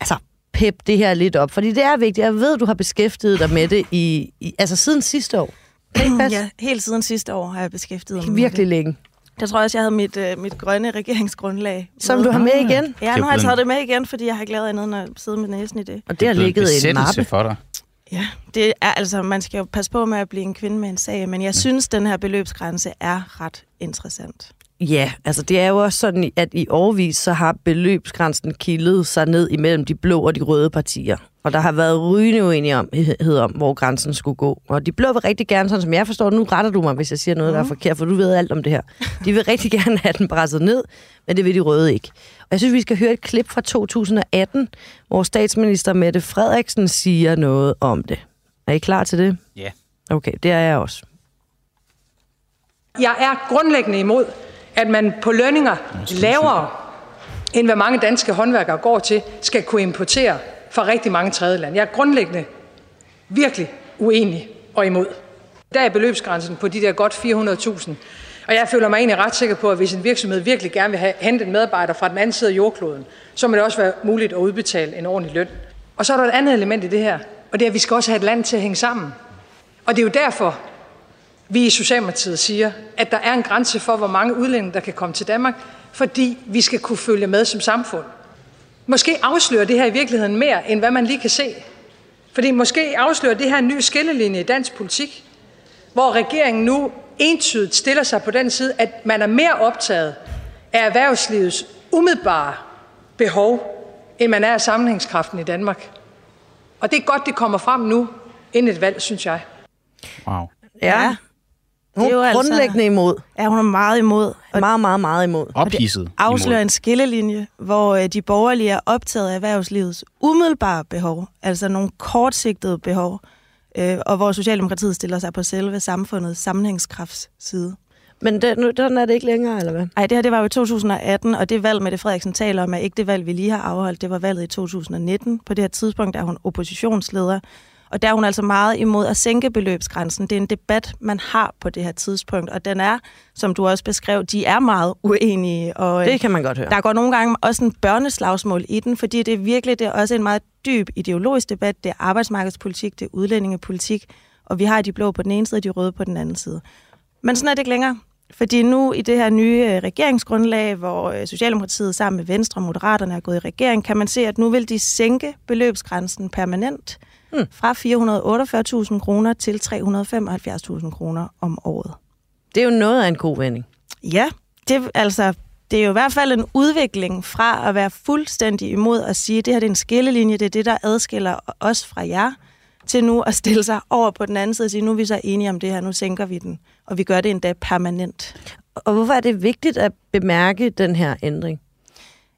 altså, pep det her lidt op, fordi det er vigtigt. Jeg ved, du har beskæftiget dig med det i, i altså siden sidste år. Det? Ja, helt siden sidste år har jeg beskæftiget mig med Virkelig længe. det. Jeg tror også, jeg havde mit, øh, mit grønne regeringsgrundlag. Som du har med igen. Ja, Det nu har jeg taget det med igen, fordi jeg har ikke lavet andet end at sidde med næsen i det. Og det har blevet en ligget i en mappe. for dig. Ja, det er altså, man skal jo passe på med at blive en kvinde med en sag, men jeg synes, den her beløbsgrænse er ret interessant. Ja, altså det er jo også sådan, at i årvis så har beløbsgrænsen kildet sig ned imellem de blå og de røde partier. Og der har været rygende uenighed om, hvor grænsen skulle gå. Og de blå vil rigtig gerne, sådan som jeg forstår nu retter du mig, hvis jeg siger noget, der er forkert, for du ved alt om det her. De vil rigtig [LAUGHS] gerne have den presset ned, men det vil de røde ikke. Og jeg synes, vi skal høre et klip fra 2018, hvor statsminister Mette Frederiksen siger noget om det. Er I klar til det? Ja. Okay, det er jeg også. Jeg er grundlæggende imod, at man på lønninger lavere, end hvad mange danske håndværkere går til, skal kunne importere fra rigtig mange tredjelande. Jeg er grundlæggende virkelig uenig og imod. Der er beløbsgrænsen på de der godt 400.000. Og jeg føler mig egentlig ret sikker på, at hvis en virksomhed virkelig gerne vil have hentet en medarbejder fra den anden side af jordkloden, så må det også være muligt at udbetale en ordentlig løn. Og så er der et andet element i det her, og det er, at vi skal også have et land til at hænge sammen. Og det er jo derfor, vi i Socialdemokratiet siger, at der er en grænse for, hvor mange udlændinge, der kan komme til Danmark, fordi vi skal kunne følge med som samfund. Måske afslører det her i virkeligheden mere, end hvad man lige kan se. Fordi måske afslører det her en ny skillelinje i dansk politik, hvor regeringen nu entydigt stiller sig på den side, at man er mere optaget af erhvervslivets umiddelbare behov, end man er af sammenhængskraften i Danmark. Og det er godt, det kommer frem nu, inden et valg, synes jeg. Wow. Ja. Hun Det er jo altså- grundlæggende imod. Ja, hun er meget imod. Og Meget, meget, meget imod. Ophidset. afslører imod. en skillelinje, hvor øh, de borgerlige er optaget af erhvervslivets umiddelbare behov, altså nogle kortsigtede behov, øh, og hvor Socialdemokratiet stiller sig på selve samfundets sammenhængskrafts side. Men den, nu, den er det ikke længere, eller hvad? Ej, det her det var jo i 2018, og det valg, Mette Frederiksen taler om, er ikke det valg, vi lige har afholdt. Det var valget i 2019. På det her tidspunkt er hun oppositionsleder, Og der er hun altså meget imod at sænke beløbsgrænsen. Det er en debat, man har på det her tidspunkt, og den er, som du også beskrev, de er meget uenige. Og, Det kan man godt høre. Der går nogle gange også en børneslagsmål i den, fordi det er virkelig det er også en meget dyb ideologisk debat. Det er arbejdsmarkedspolitik, det er udlændingepolitik, og vi har de blå på den ene side, og de røde på den anden side. Men sådan er det ikke længere. Fordi nu i det her nye øh, regeringsgrundlag, hvor øh, Socialdemokratiet sammen med Venstre og Moderaterne er gået i regering, kan man se, at nu vil de sænke beløbsgrænsen permanent Hmm. fra 448.000 kroner til 375.000 kroner om året. Det er jo noget af en god vending. Ja, det, altså, det er jo i hvert fald en udvikling fra at være fuldstændig imod at sige, at det her det er en skillelinje, det er det, der adskiller os fra jer, til nu at stille sig over på den anden side og sige, nu er vi så enige om det her, nu sænker vi den, og vi gør det endda permanent. Og hvorfor er det vigtigt at bemærke den her ændring?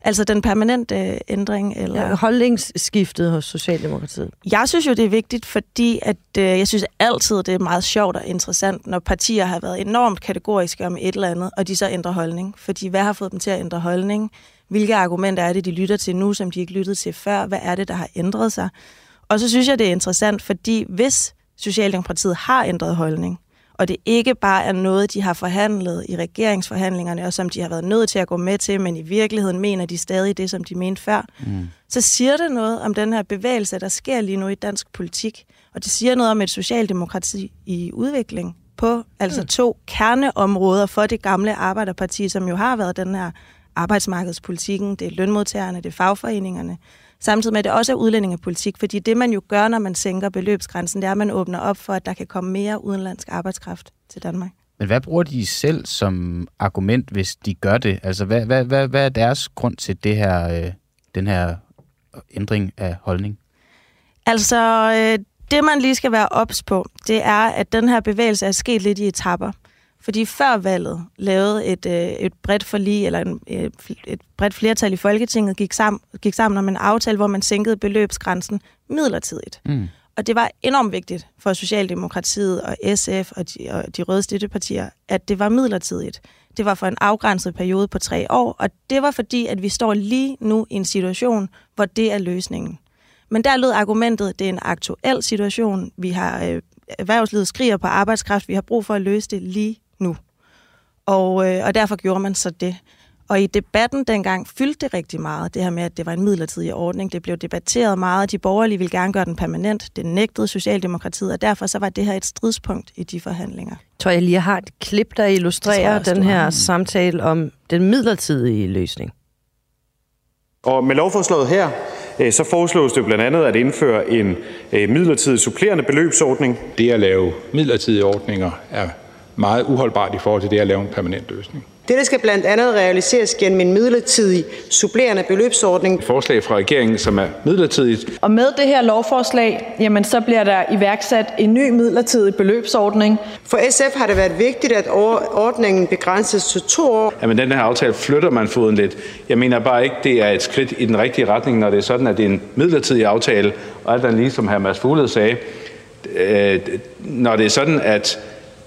Altså den permanente øh, ændring? Eller? Ja, holdningsskiftet hos Socialdemokratiet. Jeg synes jo, det er vigtigt, fordi at, øh, jeg synes altid, det er meget sjovt og interessant, når partier har været enormt kategoriske om et eller andet, og de så ændrer holdning. Fordi hvad har fået dem til at ændre holdning? Hvilke argumenter er det, de lytter til nu, som de ikke lyttede til før? Hvad er det, der har ændret sig? Og så synes jeg, det er interessant, fordi hvis Socialdemokratiet har ændret holdning, og det ikke bare er noget, de har forhandlet i regeringsforhandlingerne, og som de har været nødt til at gå med til, men i virkeligheden mener de stadig det, som de mente før, mm. så siger det noget om den her bevægelse, der sker lige nu i dansk politik. Og det siger noget om et socialdemokrati i udvikling på altså mm. to kerneområder for det gamle Arbejderparti, som jo har været den her arbejdsmarkedspolitikken, det er lønmodtagerne, det er fagforeningerne, samtidig med, at det også er udlændingepolitik, fordi det man jo gør, når man sænker beløbsgrænsen, det er, at man åbner op for, at der kan komme mere udenlandsk arbejdskraft til Danmark. Men hvad bruger de selv som argument, hvis de gør det? Altså, hvad, hvad, hvad, hvad er deres grund til det her, øh, den her ændring af holdning? Altså, øh, det man lige skal være ops på, det er, at den her bevægelse er sket lidt i etapper. Fordi før valget lavede et, øh, et bredt forlig, eller en, et, et bredt flertal i Folketinget gik sammen, gik sammen om en aftale, hvor man sænkede beløbsgrænsen midlertidigt. Mm. Og det var enormt vigtigt for Socialdemokratiet og SF og de, og de røde støttepartier, at det var midlertidigt. Det var for en afgrænset periode på tre år, og det var fordi, at vi står lige nu i en situation, hvor det er løsningen. Men der lød argumentet, at det er en aktuel situation. Vi har øh, erhvervslivet skriger på arbejdskraft. Vi har brug for at løse det lige nu. Og, øh, og derfor gjorde man så det. Og i debatten dengang fyldte det rigtig meget, det her med, at det var en midlertidig ordning. Det blev debatteret meget, de borgerlige ville gerne gøre den permanent. Det nægtede Socialdemokratiet, og derfor så var det her et stridspunkt i de forhandlinger. Jeg tror, jeg lige har et klip, der illustrerer også, den her har. samtale om den midlertidige løsning. Og med lovforslaget her, øh, så foreslås det blandt andet at indføre en øh, midlertidig supplerende beløbsordning. Det at lave midlertidige ordninger er meget uholdbart i forhold til det at lave en permanent løsning. Dette skal blandt andet realiseres gennem en midlertidig supplerende beløbsordning. Et forslag fra regeringen, som er midlertidigt, Og med det her lovforslag, jamen, så bliver der iværksat en ny midlertidig beløbsordning. For SF har det været vigtigt, at or- ordningen begrænses til to år. med den her aftale flytter man foden lidt. Jeg mener bare ikke, det er et skridt i den rigtige retning, når det er sådan, at det er en midlertidig aftale, og alt andet lige, som hr. Mads Fuglede sagde, øh, når det er sådan, at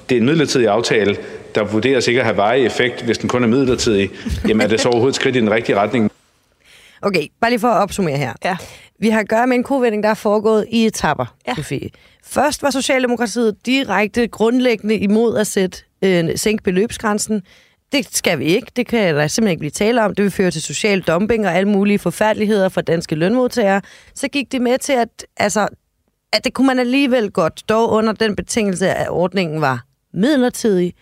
det er en midlertidig aftale, der vurderes ikke at have varig effekt, hvis den kun er midlertidig, jamen er det så overhovedet et skridt i den rigtige retning? Okay, bare lige for at opsummere her. Ja. Vi har at gøre med en kovending, der er foregået i etapper, Ja. Sofie. Først var Socialdemokratiet direkte grundlæggende imod at sætte øh, sænke beløbsgrænsen. Det skal vi ikke. Det kan der simpelthen ikke blive tale om. Det vil føre til social dumping og alle mulige forfærdeligheder for danske lønmodtagere. Så gik det med til, at, altså, at det kunne man alligevel godt, dog under den betingelse, at ordningen var midlertidig.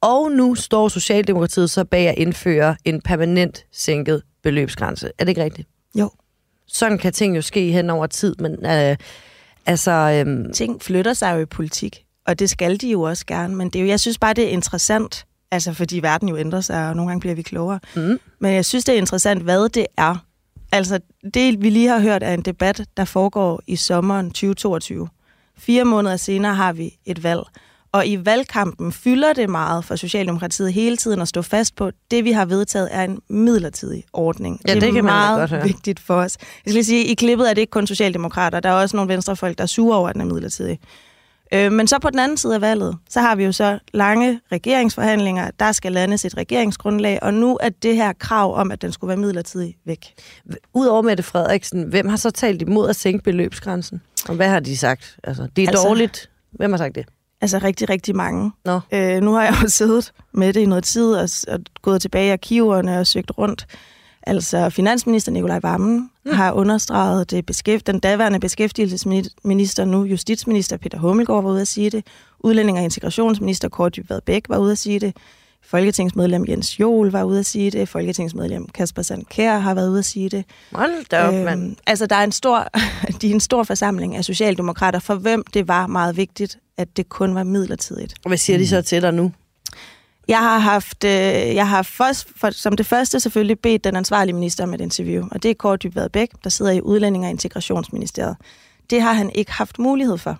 Og nu står Socialdemokratiet så bag at indføre en permanent sænket beløbsgrænse. Er det ikke rigtigt? Jo. Sådan kan ting jo ske hen over tid, men øh, altså... Øh, Ting flytter sig jo i politik, og det skal de jo også gerne. Men det er jo, jeg synes bare, det er interessant, altså fordi verden jo ændrer sig, og nogle gange bliver vi klogere. Mm. Men jeg synes, det er interessant, hvad det er. Altså, det vi lige har hørt er en debat, der foregår i sommeren 2022. Fire måneder senere har vi et valg. Og i valgkampen fylder det meget for Socialdemokratiet hele tiden at stå fast på, at det vi har vedtaget er en midlertidig ordning. Ja, det, det er kan man meget godt høre. vigtigt for os. Jeg skal lige sige, i klippet er det ikke kun Socialdemokrater, der er også nogle venstrefolk, der er sure over, at den er midlertidig. Øh, men så på den anden side af valget, så har vi jo så lange regeringsforhandlinger, der skal landes et regeringsgrundlag, og nu er det her krav om, at den skulle være midlertidig væk. Udover Mette Frederiksen, hvem har så talt imod at sænke beløbsgrænsen? Og hvad har de sagt? Altså, det er altså, dårligt. Hvem har sagt det? Altså rigtig, rigtig mange. Nå. Øh, nu har jeg jo [LAUGHS] siddet med det i noget tid og, og gået tilbage i arkiverne og søgt rundt. Altså finansminister Nikolaj Vammen mm. har understreget det beskæft, den daværende beskæftigelsesminister, nu justitsminister Peter Hummelgaard var ude at sige det. Udlænding og integrationsminister Kåre Dybvad Bæk var ude at sige det. Folketingsmedlem Jens Jol var ude at sige det. Folketingsmedlem Kasper Sandkær har været ude at sige det. Hold da op, mand. Altså, der er en stor, [LAUGHS] de er en stor forsamling af socialdemokrater, for hvem det var meget vigtigt, at det kun var midlertidigt. Og hvad siger de så til dig nu? Jeg har haft, øh, jeg har først, for, som det første selvfølgelig bedt den ansvarlige minister om et interview, og det er Kåre Dybvad Bæk, der sidder i Udlænding- og Integrationsministeriet. Det har han ikke haft mulighed for.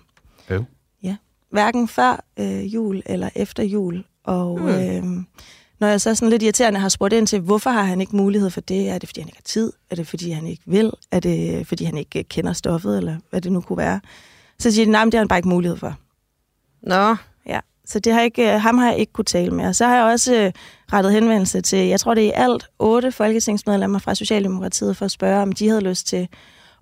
Øv. Ja. Hverken før øh, jul eller efter jul. Og Hmm. øh, når jeg så sådan lidt irriterende har spurgt ind til, hvorfor har han ikke mulighed for det? Er det, fordi han ikke har tid? Er det, fordi han ikke vil? Er det, fordi han ikke øh, kender stoffet, eller hvad det nu kunne være? Så siger de, nej, det har han bare ikke mulighed for. Nå, Ja, så det har ikke, øh, ham har jeg ikke kunne tale med. Og så har jeg også øh, rettet henvendelse til, jeg tror det er i alt otte folketingsmedlemmer fra Socialdemokratiet, for at spørge, om de havde lyst til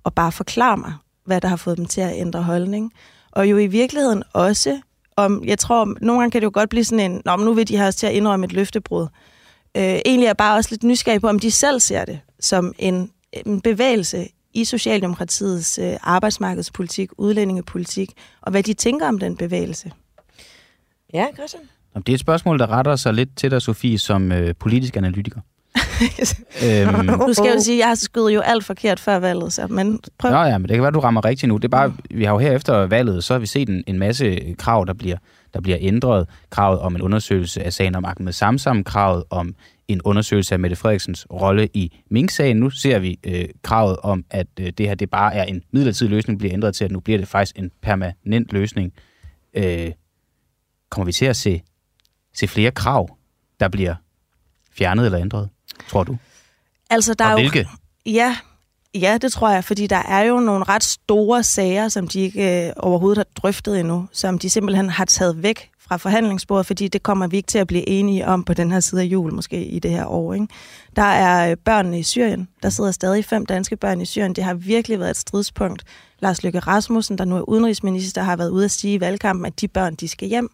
at bare forklare mig, hvad der har fået dem til at ændre holdning. Og jo i virkeligheden også, om, jeg tror, nogle gange kan det jo godt blive sådan en, Nå, men nu vil de have os til at indrømme et løftebrud. Øh, egentlig er jeg bare også lidt nysgerrig på, om de selv ser det som en, en bevægelse i Socialdemokratiets øh, arbejdsmarkedspolitik, udlændingepolitik, og hvad de tænker om den bevægelse. ja, Christian. Det er et spørgsmål, der retter sig lidt til dig, Sofie, som øh, politisk analytiker. Øhm, Nu skal jeg jo sige, at jeg har skudt jo alt forkert før valget, så men prøv. Nå ja, men det kan være, du rammer rigtigt nu. Det er bare, vi har jo her efter valget, så har vi set en, en masse krav, der bliver, der bliver ændret. Kravet om en undersøgelse af sagen om Ahmed Samsam, kravet om en undersøgelse af Mette Frederiksens rolle i Mink-sagen. Nu ser vi øh, kravet om, at øh, det her det bare er en midlertidig løsning, bliver ændret til, at nu bliver det faktisk en permanent løsning. Øh, kommer vi til at se, se flere krav, der bliver fjernet eller ændret, tror du? Altså, der Og er jo, hvilke? Ja, ja, det tror jeg, fordi der er jo nogle ret store sager, som de ikke øh, overhovedet har drøftet endnu, som de simpelthen har taget væk fra forhandlingsbordet, fordi det kommer vi ikke til at blive enige om på den her side af jul, måske i det her år. Ikke? Der er øh, børnene i Syrien. Der sidder stadig fem danske børn i Syrien. Det har virkelig været et stridspunkt. Lars Løkke Rasmussen, der nu er udenrigsminister, har været ude at sige i valgkampen, at de børn, de skal hjem.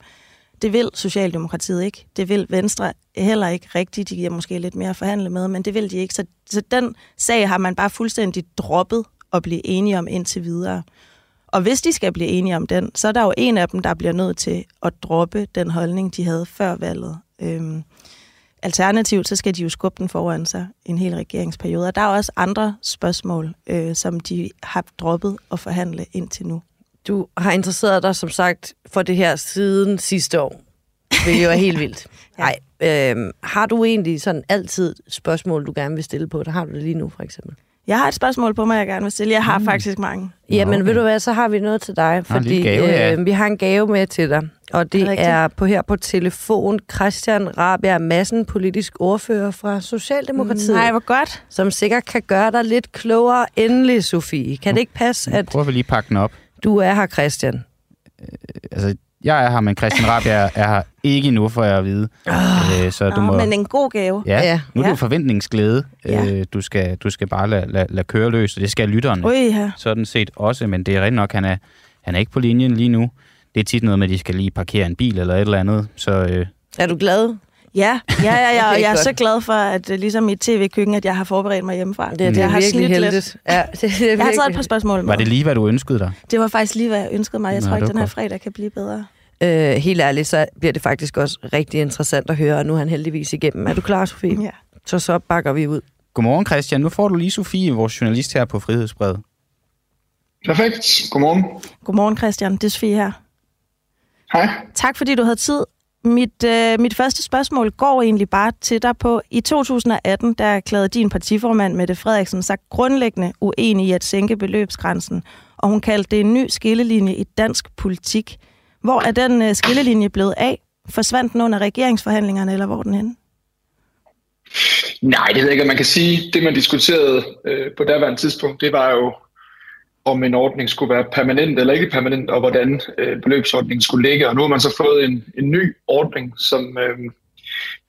Det vil Socialdemokratiet ikke. Det vil Venstre heller ikke rigtigt. De giver måske lidt mere at forhandle med, men det vil de ikke. Så, så den sag har man bare fuldstændig droppet at blive enige om indtil videre. Og hvis de skal blive enige om den, så er der jo en af dem, der bliver nødt til at droppe den holdning, de havde før valget. Øhm, alternativt, så skal de jo skubbe den foran sig en hel regeringsperiode. Og der er også andre spørgsmål, øh, som de har droppet at forhandle indtil nu. Du har interesseret dig, som sagt, for det her siden sidste år. Hvilket jo er helt vildt. [LAUGHS] Nej, øhm, har du egentlig sådan altid spørgsmål, du gerne vil stille på? Der har du det lige nu, for eksempel. Jeg har et spørgsmål på mig, jeg gerne vil stille. Jeg har mm. faktisk mange. Jamen, okay. ved du hvad, så har vi noget til dig, fordi gave, ja. øh, vi har en gave med til dig. Og det Er rigtigt? er på her på telefon Christian Rabia Madsen, politisk ordfører fra Socialdemokratiet, Nej, hvor godt. som sikkert kan gøre dig lidt klogere. Endelig, Sofie. Kan det ikke passe, at Prøv at lige pakke den op. du er her, Christian? altså, jeg er her, men Christian Rabia er her ikke endnu, for jeg at vide. Øh, så du Nå, må... men en god gave. Ja, Ja. nu er det Ja. jo forventningsglæde. Ja. Øh, du, skal, du skal bare lade, lade, lade køre løs, og det skal lytterne Ui, ja. sådan set også, men det er rigtig nok, han er, han er ikke på linjen lige nu. Det er tit noget med, at de skal lige parkere en bil eller et eller andet, så øh, Er du glad? Ja, ja, ja, ja [LAUGHS] og jeg er så glad for, at øh, ligesom i tv-køkken, at jeg har forberedt mig hjemmefra. Det, det jeg er har virkelig snydt lidt. heldigt. Ja, det, [LAUGHS] det er Jeg har taget et virkelig- par spørgsmål med. var det lige, hvad du ønskede dig? det var faktisk lige, hvad jeg ønskede mig. Jeg Nå, tror ikke, den her fredag kan blive bedre. Øh, helt ærligt, så bliver det faktisk også rigtig interessant at høre, og nu er han heldigvis igennem. Er du klar, Sofie? Ja. Så så bakker vi ud. Godmorgen, Christian. Nu får du lige Sofie, vores journalist her på Frihedsbrevet. Perfekt. Godmorgen. Godmorgen, Christian. Det er Sofie her. Hej. Tak, fordi du havde tid. Mit, øh, mit første spørgsmål går egentlig bare til dig på. I 2018, der erklærede din partiformand, Mette Frederiksen, sig grundlæggende uenig i at sænke beløbsgrænsen, og hun kaldte det en ny skillelinje i dansk politik. Hvor er den øh, skillelinje blevet af? Forsvandt den under regeringsforhandlingerne, eller hvor er den henne? Nej, det ved jeg ikke, man kan sige. Det, man diskuterede øh, på daværende tidspunkt, det var jo om en ordning skulle være permanent eller ikke permanent, og hvordan øh, beløbsordningen skulle ligge. Og nu har man så fået en, en ny ordning, som øh,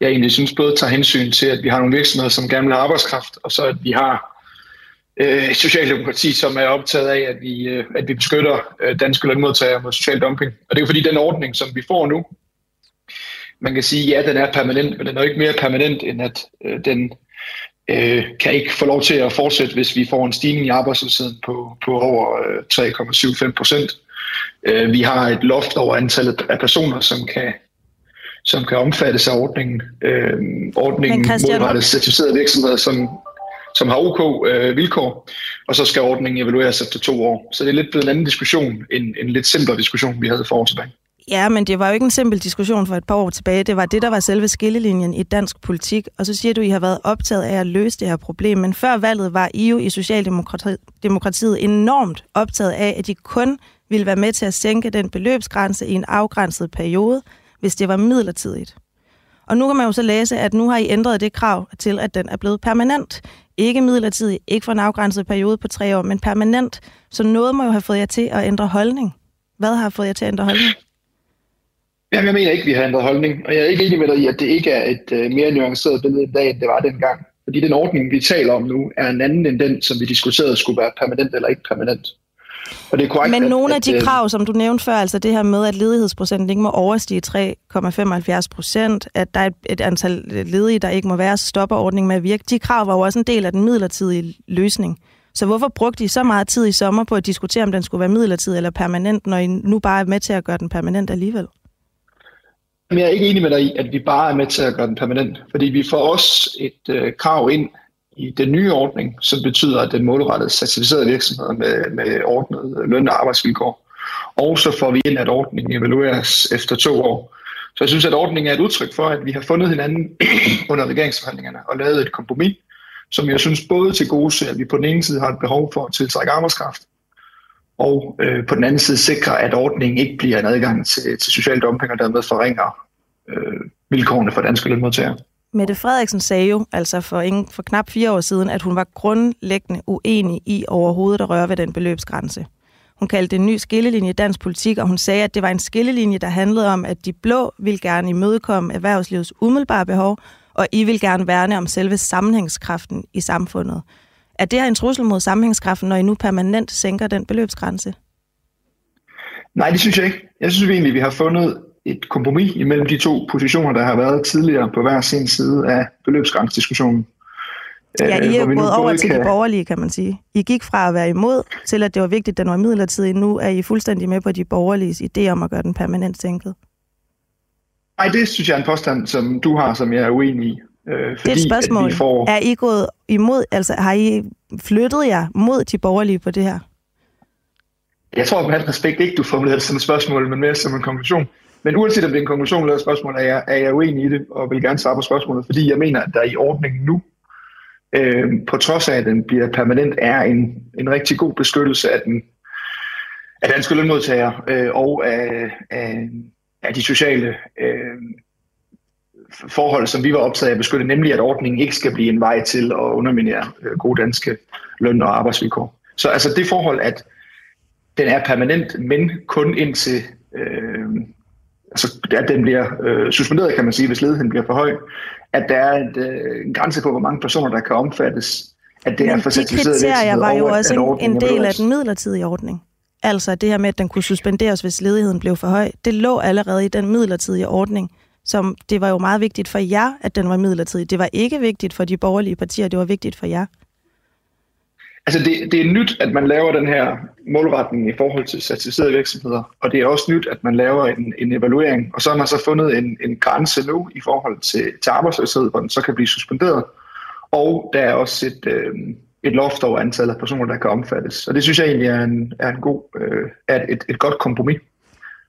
jeg egentlig synes både tager hensyn til, at vi har nogle virksomheder, som gerne vil have arbejdskraft, og så at vi har øh, Socialdemokrati, som er optaget af, at vi, øh, at vi beskytter øh, danske lønmodtagere mod social dumping. Og det er jo fordi, den ordning, som vi får nu, man kan sige, ja, den er permanent, men den er jo ikke mere permanent, end at øh, den øh, kan ikke få lov til at fortsætte, hvis vi får en stigning i arbejdsløsheden på, på over øh, 3,75 procent. Øh, vi har et loft over antallet af personer, som kan som kan omfattes af ordningen. Øh, ordningen målrettes certificerede virksomheder, som, som har OK øh, vilkår, og så skal ordningen evalueres efter to år. Så det er lidt blevet en anden diskussion, en, en lidt simplere diskussion, vi havde for år tilbage. Ja, men det var jo ikke en simpel diskussion for et par år tilbage. Det var det, der var selve skillelinjen i dansk politik. Og så siger du, at I har været optaget af at løse det her problem. Men før valget var I jo i Socialdemokratiet enormt optaget af, at I kun ville være med til at sænke den beløbsgrænse i en afgrænset periode, hvis det var midlertidigt. Og nu kan man jo så læse, at nu har I ændret det krav til, at den er blevet permanent. Ikke midlertidigt, ikke for en afgrænset periode på tre år, men permanent. Så noget må jo have fået jer til at ændre holdning. Hvad har fået jer til at ændre holdning? Jamen, jeg mener ikke, vi har ændret holdning. Og jeg er ikke enig med dig i, at det ikke er et uh, mere nuanceret billede i dag, end det var dengang. Fordi den ordning, vi taler om nu, er en anden end den, som vi diskuterede skulle være permanent eller ikke permanent. Og det er korrekt, Men at, nogle af de at, øh, krav, som du nævnte før, altså det her med, at ledighedsprocenten ikke må overstige 3,75 procent, at der er et, et antal ledige, der ikke må være, så stopper ordningen med at virke. De krav var jo også en del af den midlertidige løsning. Så hvorfor brugte I så meget tid i sommer på at diskutere, om den skulle være midlertidig eller permanent, når I nu bare er med til at gøre den permanent alligevel? Men Jeg er ikke enig med dig i, at vi bare er med til at gøre den permanent, fordi vi får også et øh, krav ind i den nye ordning, som betyder, at den målrettede certificerede virksomheder med, med ordnet løn- og arbejdsvilkår. Og så får vi ind, at ordningen evalueres efter to år. Så jeg synes, at ordningen er et udtryk for, at vi har fundet hinanden [CLEARS THROAT] under regeringsforhandlingerne og lavet et kompromis, som jeg synes både til gode ser, at vi på den ene side har et behov for at tiltrække arbejdskraft, og øh, på den anden side sikre, at ordningen ikke bliver en adgang til, til social dumping og dermed forringer øh, vilkårene for danske lønmodtagere. Mette Frederiksen sagde jo altså for, ingen, for knap fire år siden, at hun var grundlæggende uenig i overhovedet at røre ved den beløbsgrænse. Hun kaldte det en ny skillelinje i dansk politik, og hun sagde, at det var en skillelinje, der handlede om, at de blå vil gerne imødekomme erhvervslivets umiddelbare behov, og I vil gerne værne om selve sammenhængskraften i samfundet. Er det her en trussel mod sammenhængskraften, når I nu permanent sænker den beløbsgrænse? Nej, det synes jeg ikke. Jeg synes egentlig, vi har fundet et kompromis imellem de to positioner, der har været tidligere på hver sin side af beløbsgrænsediskussionen. Ja, I er gået over til kan... de borgerlige, kan man sige. I gik fra at være imod til, at det var vigtigt, at den var midlertidig. Nu er I fuldstændig med på de borgerliges idé om at gøre den permanent sænket. Nej, det synes jeg er en påstand, som du har, som jeg er uenig i. Øh, fordi, det er et spørgsmål. Får... Er I gået imod, altså har I flyttet jer mod de borgerlige på det her? Jeg tror, med al respekt ikke, du formulerede det som et spørgsmål, men mere som en konklusion. Men uanset om det er en konklusion eller et spørgsmål, er jeg, er jeg uenig i det, og vil gerne svare på spørgsmålet, fordi jeg mener, at der i ordningen nu, øh, på trods af, at den bliver permanent, er en, en rigtig god beskyttelse af, den, af danske lønmodtagere øh, og af, af, af de sociale øh, forhold, som vi var optaget af at beskytte, nemlig at ordningen ikke skal blive en vej til at underminere øh, gode danske løn- og arbejdsvilkår. Så altså det forhold, at den er permanent, men kun indtil øh, altså, at den bliver øh, suspenderet, kan man sige, hvis ledigheden bliver for høj, at der er et, øh, en grænse på, hvor mange personer, der kan omfattes, at det Men er for de kriterier var jo også en, en del af den midlertidige ordning. Altså det her med, at den kunne suspenderes, hvis ledigheden blev for høj, det lå allerede i den midlertidige ordning, som det var jo meget vigtigt for jer, at den var midlertidig. Det var ikke vigtigt for de borgerlige partier, det var vigtigt for jer. Altså det, det er nyt, at man laver den her målretning i forhold til certificerede virksomheder, og det er også nyt, at man laver en, en evaluering, og så har man så fundet en, en grænse nu i forhold til, til arbejdsløshed, hvor den så kan blive suspenderet, og der er også et, øh, et loft over antallet af personer, der kan omfattes. Og det synes jeg egentlig er en, er en god, øh, er et, et godt kompromis.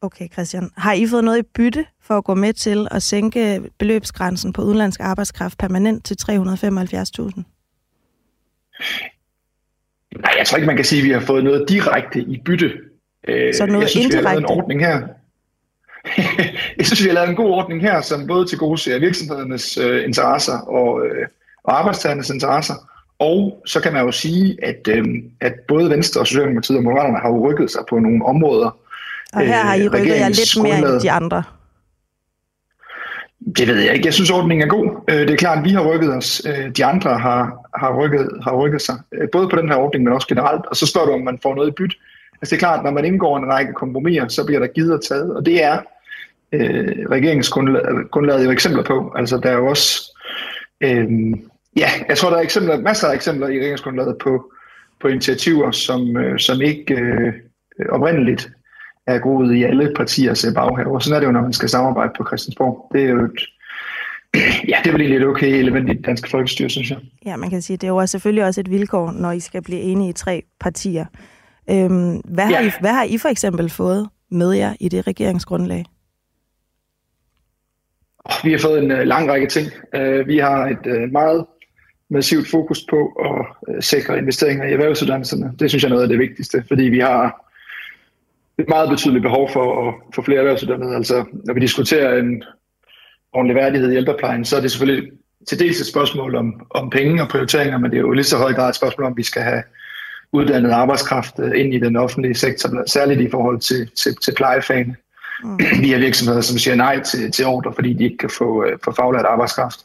Okay, Christian. Har I fået noget i bytte for at gå med til at sænke beløbsgrænsen på udenlandsk arbejdskraft permanent til 375.000? Nej, jeg tror ikke, man kan sige, at vi har fået noget direkte i bytte. Øh, Så noget jeg synes, indirekte? vi har lavet en ordning her. [LAUGHS] jeg synes, vi har lavet en god ordning her, som både til gode ser virksomhedernes øh, interesser og, øh, og arbejdstagernes interesser, Og så kan man jo sige, at, øh, at både Venstre og Socialdemokratiet og Moderaterne har jo rykket sig på nogle områder. Og her har I Øh, rykket jer lidt mere end de andre. Det ved jeg ikke. Jeg synes, ordningen er god. Øh, Det er klart, at vi har rykket os. Øh, De andre har, har, rykket, har rykket sig. Både på den her ordning, men også generelt. Og så spørger du, om man får noget i byt. Altså det er klart, når man indgår en række kompromiser, så bliver der givet og taget. Og det er øh, regeringsgrundlaget jo eksempler på. Altså der er jo også... Øh, ja, jeg tror, der er eksempler, masser af eksempler i regeringsgrundlaget på, på initiativer, som, øh, som ikke øh, oprindeligt er groet i alle partiers øh, baghaver. Sådan er det jo, når man skal samarbejde på Christiansborg. Det er jo et, [CLEARS THROAT] ja, det er vel egentlig et okay element i det danske folkestyre, synes jeg. Ja, man kan sige, det er jo selvfølgelig også et vilkår, når I skal blive enige i tre partier. Øhm, hvad, har Ja. I, hvad har I for eksempel fået med jer i det regeringsgrundlag? Vi har fået en øh, lang række ting. Øh, vi har et meget massivt fokus på at sikre investeringer i erhvervsuddannelserne. Det synes jeg er noget af det vigtigste, fordi vi har et meget betydeligt behov for at få flere erhvervsuddannede. Altså, når vi diskuterer en ordentlig værdighed i ældreplejen, så er det selvfølgelig til dels et spørgsmål om, om penge og prioriteringer, men det er jo lige så høj grad et spørgsmål om, at vi skal have uddannet arbejdskraft øh, ind i den offentlige sektor, særligt i forhold til, til, til plejefagene. Mm. Vi har virksomheder, som siger nej til, til ordre, fordi de ikke kan få, øh, få faglært arbejdskraft.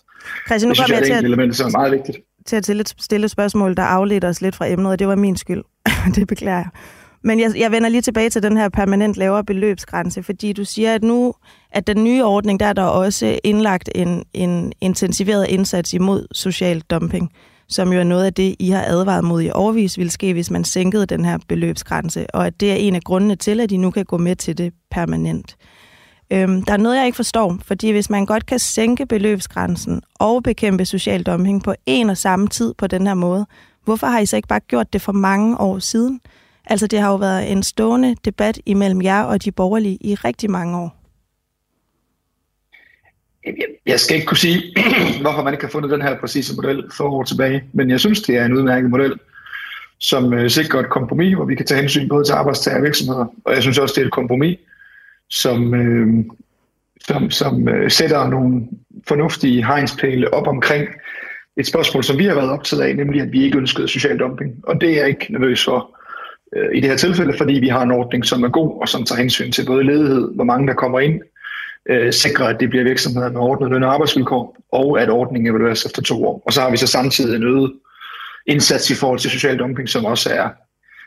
Christian, nu det synes kommer jeg, jeg er til et element, som er meget vigtigt. til at stille, et- stille et spørgsmål, der afledte os lidt fra emnet, og det var min skyld. [LAUGHS] det beklager jeg. Men jeg, jeg vender lige tilbage til den her permanent lavere beløbsgrænse, fordi du siger, at nu, at den nye ordning, der er der også indlagt en, en intensiveret indsats imod social dumping, som jo er noget af det, I har advaret mod i overvis ville ske, hvis man sænkede den her beløbsgrænse, og at det er en af grundene til, at I nu kan gå med til det permanent. Øhm, der er noget, jeg ikke forstår, fordi hvis man godt kan sænke beløbsgrænsen og bekæmpe social dumping på en og samme tid på den her måde, hvorfor har I så ikke bare gjort det for mange år siden? Altså, det har jo været en stående debat imellem jer og de borgerlige i rigtig mange år. Jeg- Jeg skal ikke kunne sige, [CLEARS THROAT] hvorfor man ikke har fundet den her præcise model for år tilbage, men jeg synes, det er en udmærket model, som øh, sikrer et kompromis, hvor vi kan tage hensyn både til arbejdstager og virksomheder. Og jeg synes også, det er et kompromis, som, øh, som, som øh, sætter nogle fornuftige hegnspæle op omkring et spørgsmål, som vi har været optaget af, nemlig at vi ikke ønskede social dumping. Og det er jeg ikke nervøs for Øh, i det her tilfælde, fordi vi har en ordning, som er god og som tager hensyn til både ledighed, hvor mange der kommer ind, øh, sikrer, at det bliver virksomheder med ordnet løn og arbejdsvilkår, og at ordningen evalueres efter to år. Og så har vi så samtidig en øget indsats i forhold til social dumping, som også er,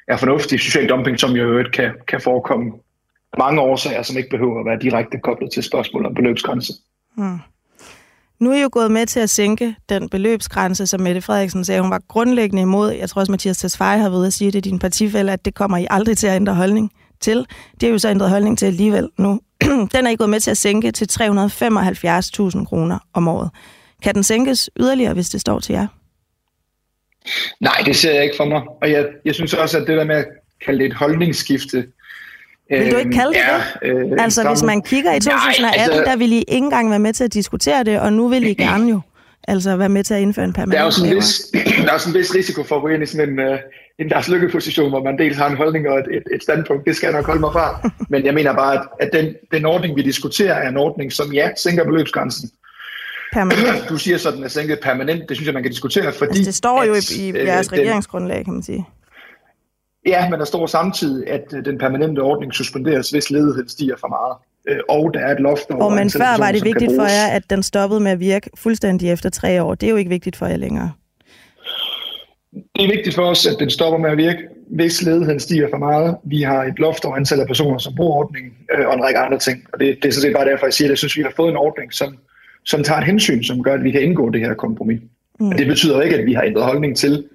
er fornuftig. Social dumping, som jo øvrigt kan, kan forekomme mange årsager, som ikke behøver at være direkte koblet til spørgsmål om beløbsgrænse. Mm. Nu er I jo gået med til at sænke den beløbsgrænse, som Mette Frederiksen sagde, hun var grundlæggende imod. Jeg tror også, Mathias Tesfaye har ved at sige det, din partifælde, at det kommer I aldrig til at ændre holdning til. Det er jo så ændret holdning til alligevel nu. [CLEARS THROAT] den er I gået med til at sænke til 375.000 kroner om året. Kan den sænkes yderligere, hvis det står til jer? Nej, det ser jeg ikke for mig. Og jeg, jeg synes også, at det der med at kalde det et holdningsskifte... Vil du ikke kalde det er, det? Øh, Altså, hvis man kigger i 2018, Nej, altså, der ville I ikke engang være med til at diskutere det, og nu vil I gerne jo altså være med til at indføre en permanent der er jo sådan vis, [CLEARS THROAT] der er sådan en vis risiko for at gå ind i sådan en, uh, en Lars Lykke-position, hvor man dels har en holdning og et, et, et standpunkt. Det skal jeg nok holde mig fra. [LAUGHS] Men jeg mener bare, at, at den, den ordning, vi diskuterer, er en ordning, som ja, sænker beløbsgrænsen. Permanent. [CLEARS THROAT] Du siger så, at den er sænket permanent. Det synes jeg, man kan diskutere, fordi... Altså, det står jo at, i, i øh, jeres den- regeringsgrundlag, kan man sige. Ja, men der står samtidig, at øh, den permanente ordning suspenderes, hvis ledigheden stiger for meget. Øh, Og der er et loft over... Og men før var det vigtigt for jer, at den stoppede med at virke fuldstændig efter tre år. Det er jo ikke vigtigt for jer længere. Det er vigtigt for os, at den stopper med at virke, hvis ledigheden stiger for meget. Vi har et loft over antallet af personer, som bruger ordningen, øh, og en række andre ting. Og det, det er sådan set bare derfor, jeg siger, at jeg synes, vi har fået en ordning, som, som tager et hensyn, som gør, at vi kan indgå det her kompromis. Mm. Men det betyder ikke, at vi har ændret holdning til,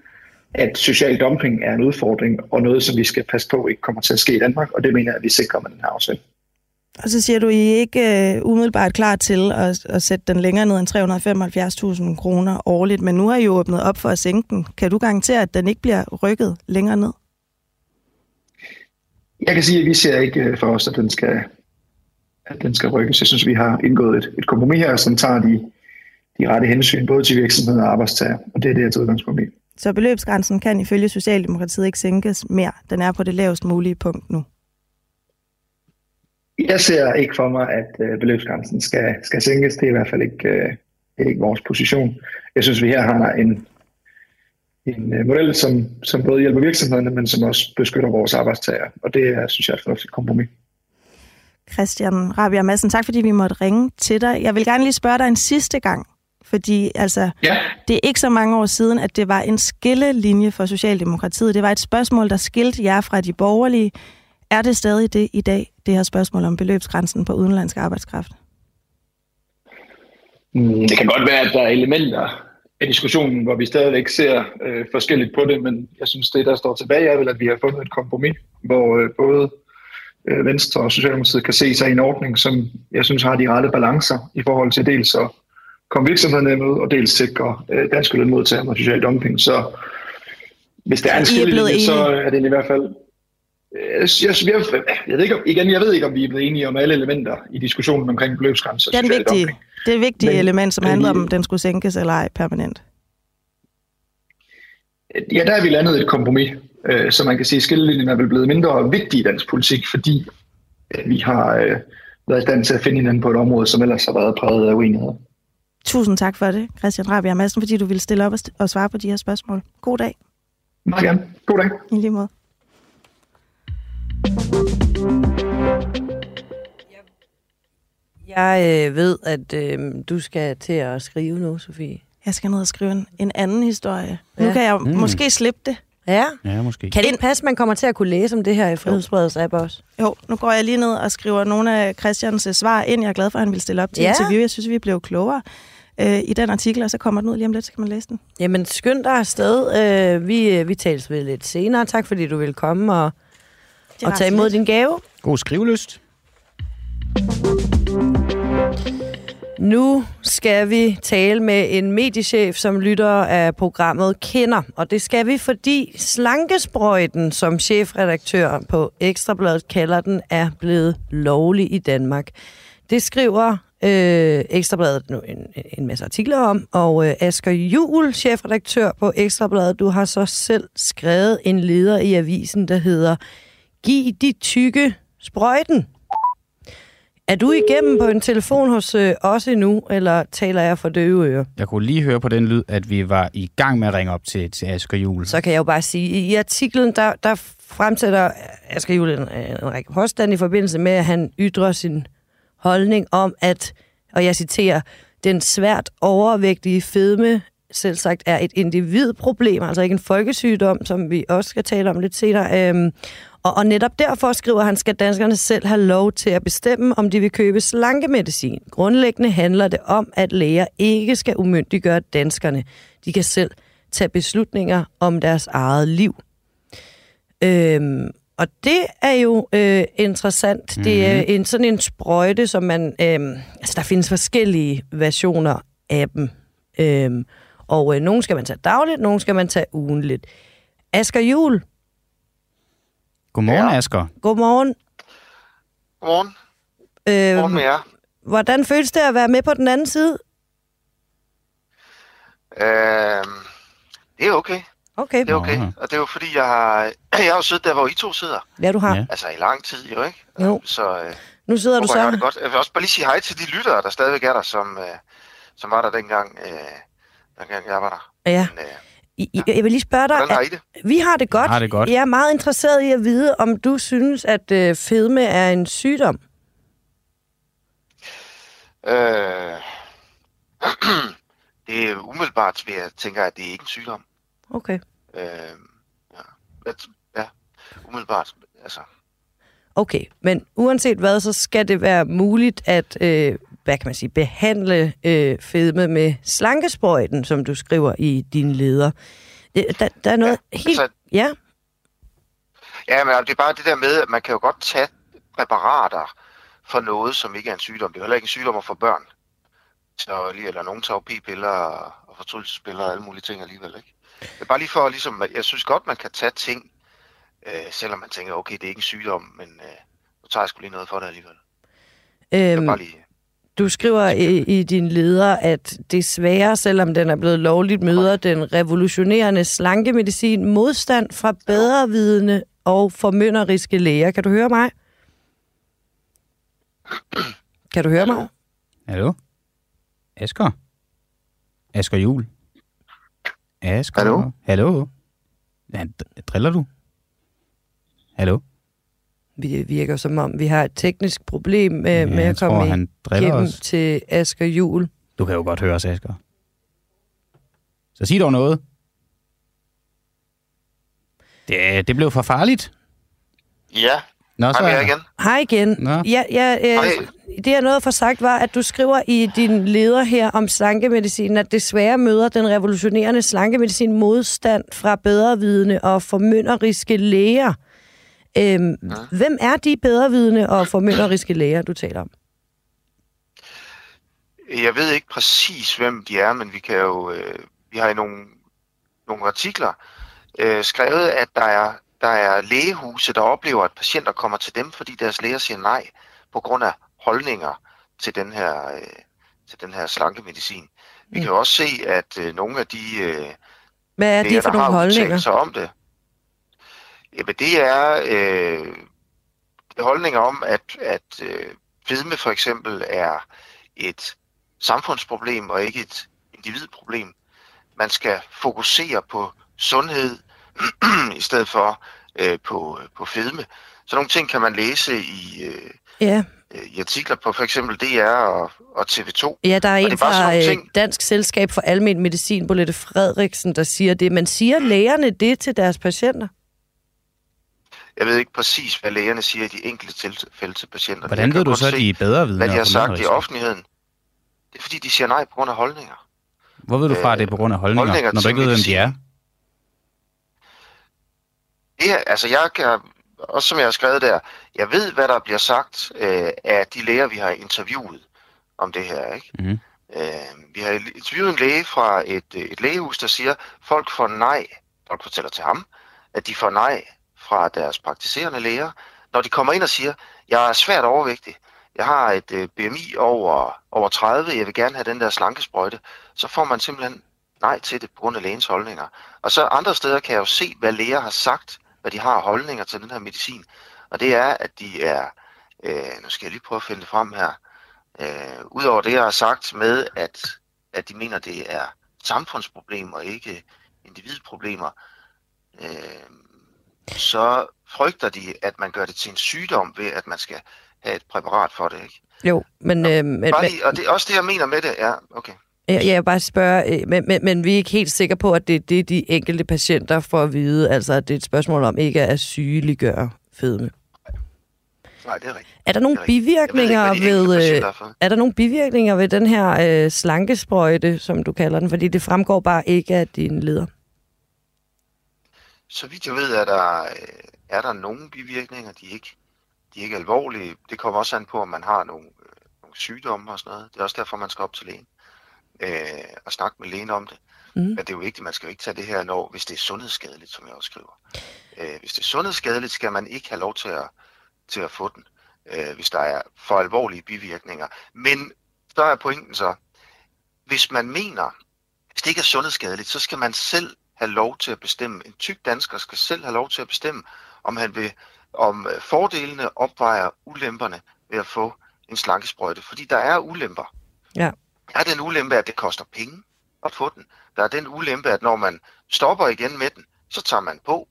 at social dumping er en udfordring, og noget, som vi skal passe på, ikke kommer til at ske i Danmark, og det mener jeg, at vi sikrer med den her aftale. Og så siger du, I er ikke øh, umiddelbart klar til at, at sætte den længere ned end 375.000 kroner årligt, men nu har I jo åbnet op for at sænke den. Kan du garantere, at den ikke bliver rykket længere ned? Jeg kan sige, at vi ser ikke øh, for os, at den skal, at den skal rykkes. Jeg synes, vi har indgået et, et kompromis her, som tager de, de rette hensyn, både til virksomheder og arbejdstager, og det er det, jeg tager udgangspunkt i. Så beløbsgrænsen kan ifølge Socialdemokratiet ikke sænkes mere. Den er på det lavest mulige punkt nu. Jeg ser ikke for mig, at øh, beløbsgrænsen skal, skal sænkes. Det er i hvert fald ikke, øh, det er ikke vores position. Jeg synes, vi her har en, en øh, model, som, som både hjælper virksomhederne, men som også beskytter vores arbejdstager. Og det er, synes jeg, er et fornuftigt kompromis. Christian Rabia Madsen, tak fordi vi måtte ringe til dig. Jeg vil gerne lige spørge dig en sidste gang, fordi altså, ja. det er ikke så mange år siden, at det var en skillelinje for Socialdemokratiet. Det var et spørgsmål, der skilte jer fra de borgerlige. Er det stadig det i dag, det her spørgsmål om beløbsgrænsen på udenlandsk arbejdskraft? Mm, det kan godt være, at der er elementer af diskussionen, hvor vi stadigvæk ser øh, forskelligt på det, men jeg synes, det der står tilbage er vel, at vi har fundet et kompromis, hvor øh, både øh, Venstre og Socialdemokratiet kan se sig i en ordning, som jeg synes har de rette balancer i forhold til dels at komme virksomhederne med, og dels sikre øh, danske lønmodtagere mod social dumping. Så hvis der er en skillelinje, så er det i hvert fald jeg, jeg, jeg, jeg, ved ikke, igen, jeg ved ikke, om vi er blevet enige om alle elementer i diskussionen omkring beløbsgrænser. Den vigtige, det er vigtige men, element, som handler om, om den skulle sænkes eller ej permanent. Ja, der er vi landet et kompromis, øh, så man kan sige, at skillelinjen er vel blevet mindre vigtig i dansk politik, fordi vi har øh, været i stand til at finde hinanden på et område, som ellers har været præget af uenighed. Tusind tak for det, Christian Rabia Madsen, fordi du ville stille op og svare på de her spørgsmål. God dag. Meget gerne. God dag. I lige måde. Jeg øh, ved, at øh, du skal til at skrive nu, Sofie. Jeg skal ned og skrive en, en anden historie. Ja. Nu kan jeg mm. måske slippe det. Ja. ja, måske. Kan det ikke passe, at man kommer til at kunne læse om det her i Frihedsbredets app også? Jo, nu går jeg lige ned og skriver nogle af Christians øh, svar ind. Jeg er glad for, at han vil stille op til ja. interview. Jeg synes, vi blev klogere øh, i den artikel, og så kommer den ud lige om lidt, så kan man læse den. Jamen, skynd dig afsted. Øh, vi, øh, vi tales ved lidt senere. Tak, fordi du vil komme og, og tage imod din gave. God skrivelyst. Nu skal vi tale med en mediechef, som lytter af programmet kender. Og det skal vi, fordi slankesprøjten, som chefredaktør på Ekstrabladet kalder den, er blevet lovlig i Danmark. Det skriver øh, Ekstrabladet nu en, en masse artikler om, og øh, Asger Juhl, chefredaktør på Ekstrabladet, du har så selv skrevet en leder i avisen, der hedder Giv de tykke sprøjten. Er du igennem på en telefon hos øh, os endnu, eller taler jeg for døve ører? Jeg kunne lige høre på den lyd, at vi var i gang med at ringe op til, til Asger Juhl. Så kan jeg jo bare sige, i artiklen, der, der fremsætter Asger Juhl en, en række påstande i forbindelse med, at han ytrer sin holdning om, at, og jeg citerer, den svært overvægtige fedme selv sagt er et individproblem, altså ikke en folkesygdom, som vi også skal tale om lidt senere. Øhm, og, og netop derfor skriver han, skal danskerne selv have lov til at bestemme, om de vil købe slankemedicin. Grundlæggende handler det om, at læger ikke skal umyndiggøre danskerne. De kan selv tage beslutninger om deres eget liv. Øhm, og det er jo øh, interessant. Mm-hmm. Det er mhm. en sådan en sprøjte, som man... Øh, altså, der findes forskellige versioner af dem. Øh, og øh, nogle skal man tage dagligt, nogle skal man tage ugenligt. Asger Jul, Godmorgen, ja. Asger. Godmorgen. Godmorgen. Øh, Godmorgen med jer. Hvordan føles det at være med på den anden side? Øh, det er okay. Okay. Det er okay. Og det er jo fordi, jeg har, [CLEARS THROAT] jeg har jo siddet der, hvor I to sidder. Ja, du har. Ja. Altså i lang tid jo, ikke? Jo. Så øh, nu sidder du så. Jeg, det godt. jeg vil også bare lige sige hej til de lyttere, der stadigvæk er der, som, øh, som var der dengang, øh, dengang jeg var der. Ja. Men, øh, Ja. Jeg vil lige spørge dig. Har I det? Vi har det godt. Har det godt. Jeg er meget interesseret i at vide, om du synes, at øh, fedme er en sygdom. Øh, [CLEARS THROAT] det er umiddelbart, ved jeg tænker, at det er ikke en sygdom. Okay. Øh, ja. ja, umiddelbart. Altså. Okay, men uanset hvad, så skal det være muligt at øh, hvad kan man sige, behandle øh, fedme med slankesprøjten, som du skriver i din leder. Der, der er noget ja, helt... Altså, ja? Ja, men det er bare det der med, at man kan jo godt tage præparater for noget, som ikke er en sygdom. Det er heller ikke en sygdom for børn. Så lige, eller nogen tager p-piller og fortrydelsespiller og alle mulige ting alligevel, ikke? Er bare lige for, ligesom, jeg synes godt, man kan tage ting, øh, selvom man tænker, okay, det er ikke en sygdom, men øh, nu tager jeg sgu lige noget for det alligevel. Øhm, bare lige... Du skriver i, i din leder, at desværre, selvom den er blevet lovligt, møder den revolutionerende slankemedicin modstand fra bedrevidende og formynderiske læger. Kan du høre mig? Kan du høre mig? Hallo? Asger? Asger Jul? Asger? Hallo? Hallo? Ja, driller du? Hallo? Vi virker som om, vi har et teknisk problem med, Ja, med jeg at tror, komme han driller igennem os. til Asger Jul. Du kan jo godt høre os, Asger. Så sig dog noget. Det, det blev for farligt. Ja, Nå, så Hej er igen. Hej igen. Nå. Ja, ja, øh, Hej. Det jeg nåede at få sagt var, at du skriver i din leder her om slankemedicin, at desværre møder den revolutionerende slankemedicin modstand fra bedrevidende og formynderiske læger. Øhm, ja. Hvem er de bedrevidende og formynderiske læger, du taler om? Jeg ved ikke præcis, hvem de er, men vi kan jo, øh, vi har i nogle, nogle artikler øh, skrevet, at der er, der er lægehuse, der oplever, at patienter kommer til dem, fordi deres læger siger nej, på grund af holdninger til den her, øh, til den her slankemedicin. Vi Mm. kan også se, at øh, nogle af de øh, Hvad er de læger, for der nogle har holdninger? sig om det, jamen det er, øh, er holdninger om, at, at øh, fedme for eksempel er et samfundsproblem og ikke et individproblem. Man skal fokusere på sundhed [CLEARS THROAT] i stedet for øh, på, på fedme. Så nogle ting kan man læse i, øh, Ja. øh, i artikler på for eksempel DR og, og TV2. Ja, der er Og en er fra øh, ting- Dansk Selskab for Almen Medicin, Bolette Frederiksen, der siger det. Men siger lægerne det til deres patienter? Jeg ved ikke præcis, hvad lægerne siger i de enkelte tilfælde til patienter. Hvordan ved du så, at se, de er bedre vidne Hvad de har sagt i offentligheden. Det er fordi, de siger nej på grund af holdninger. Hvor ved du fra, at det er på grund af holdninger, holdninger når du ikke ved, hvem de er? Det er, altså jeg kan, også som jeg har skrevet der, jeg ved, hvad der bliver sagt øh, af de læger, vi har interviewet om det her. Ikke? Mm-hmm. Øh, vi har interviewet en læge fra et, øh, et lægehus, der siger, folk får nej, folk fortæller til ham, at de får nej fra deres praktiserende læger, når de kommer ind og siger, jeg er svært overvægtig, jeg har et øh, BMI over, over 30, jeg vil gerne have den der slankesprøjte, så får man simpelthen nej til det på grund af lægens holdninger. Og så andre steder kan jeg jo se, hvad læger har sagt, hvad de har holdninger til den her medicin. Og det er, at de er, øh, nu skal jeg lige prøve at finde det frem her, øh, udover det, jeg har sagt med, at, at de mener, det er samfundsproblemer og ikke individproblemer, øh, så frygter de, at man gør det til en sygdom ved, at man skal have et præparat for det. Ikke? Jo, men... Øh, men Bare lige, og det er også det, jeg mener med det. Ja, okay. jeg, jeg bare spørge, øh, men, men, men vi er ikke helt sikre på, at det er det, de enkelte patienter får at vide. Altså, at det er et spørgsmål om ikke at sygeliggøre fedme. Nej, det er rigtigt. Er der nogle er bivirkninger ikke, ved... Øh, er der nogle bivirkninger ved den her øh, slankesprøjte, som du kalder den? Fordi det fremgår bare ikke af din leder. Så vidt jeg ved, er der, øh, er der nogle bivirkninger, de er ikke, de er ikke alvorlige. Det kommer også an på, om man har nogle, øh, nogle sygdomme og sådan noget. Det er også derfor, man skal op til lægen øh, og snakke med lægen om det. Mm. Men det er jo vigtigt, man skal jo ikke tage det her, når, hvis det er sundhedsskadeligt, som jeg også skriver. Øh, hvis det er sundhedsskadeligt, skal man ikke have lov til at, til at få den, øh, hvis der er for alvorlige bivirkninger. Men der er pointen så, hvis man mener, hvis det ikke er sundhedsskadeligt, så skal man selv have lov til at bestemme. En tyk dansker skal selv have lov til at bestemme, om han vil, om øh, fordelene opvejer ulemperne ved at få en slankesprøjte. Fordi der er ulemper. Ja. Der er den ulempe, at det koster penge at få den. Der er den ulempe, at når man stopper igen med den, så tager man på.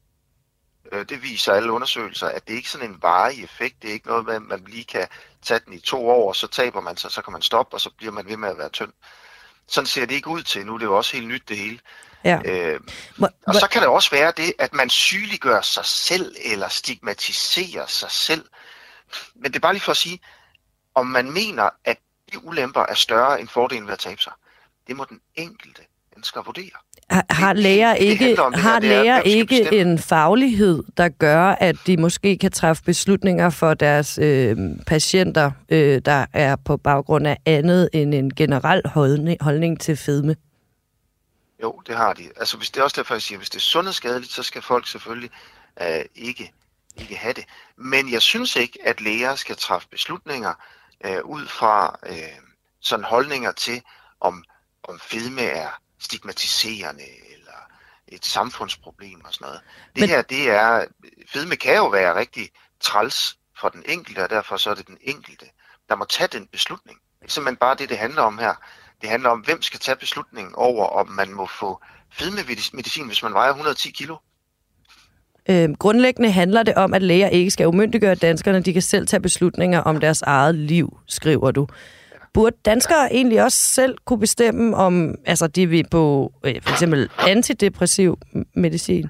Øh, Det viser alle undersøgelser, at det ikke er sådan en varig effekt. Det er ikke noget med, at man lige kan tage den i to år, og så taber man sig, så kan man stoppe, og så bliver man ved med at være tynd. Sådan ser det ikke ud til. Nu er det jo også helt nyt det hele. Ja. Øh, og så kan det også være det, at man sygeliggør sig selv, eller stigmatiserer sig selv. Men det er bare lige for at sige, om man mener, at de ulemper er større end fordelen ved at tabe sig. Det må den enkelte mennesker vurdere. Har, har læger det ikke, det her, har det er, læger skal ikke bestemme? en faglighed, der gør, at de måske kan træffe beslutninger for deres øh, patienter, øh, der er på baggrund af andet end en generel holdning, holdning til fedme? Jo, det har de. Altså, hvis det er også derfor, jeg siger, hvis det er sundhedsskadeligt, så skal folk selvfølgelig øh, ikke, ikke have det. Men jeg synes ikke, at læger skal træffe beslutninger øh, ud fra øh, sådan holdninger til, om, om fedme er stigmatiserende eller et samfundsproblem og sådan noget. Det Men- her, det er, fedme kan jo være rigtig træls for den enkelte, og derfor så er det den enkelte, der må tage den beslutning. Det er simpelthen bare det, det handler om her. Det handler om, hvem skal tage beslutningen over, om man må få fedmemedicin, hvis man vejer 110 kilo. Øh, grundlæggende handler det om, at læger ikke skal umyndiggøre danskerne. De kan selv tage beslutninger om deres eget liv, skriver du. Burde danskere egentlig også selv kunne bestemme, om altså, de vil på øh, for eksempel antidepressiv medicin?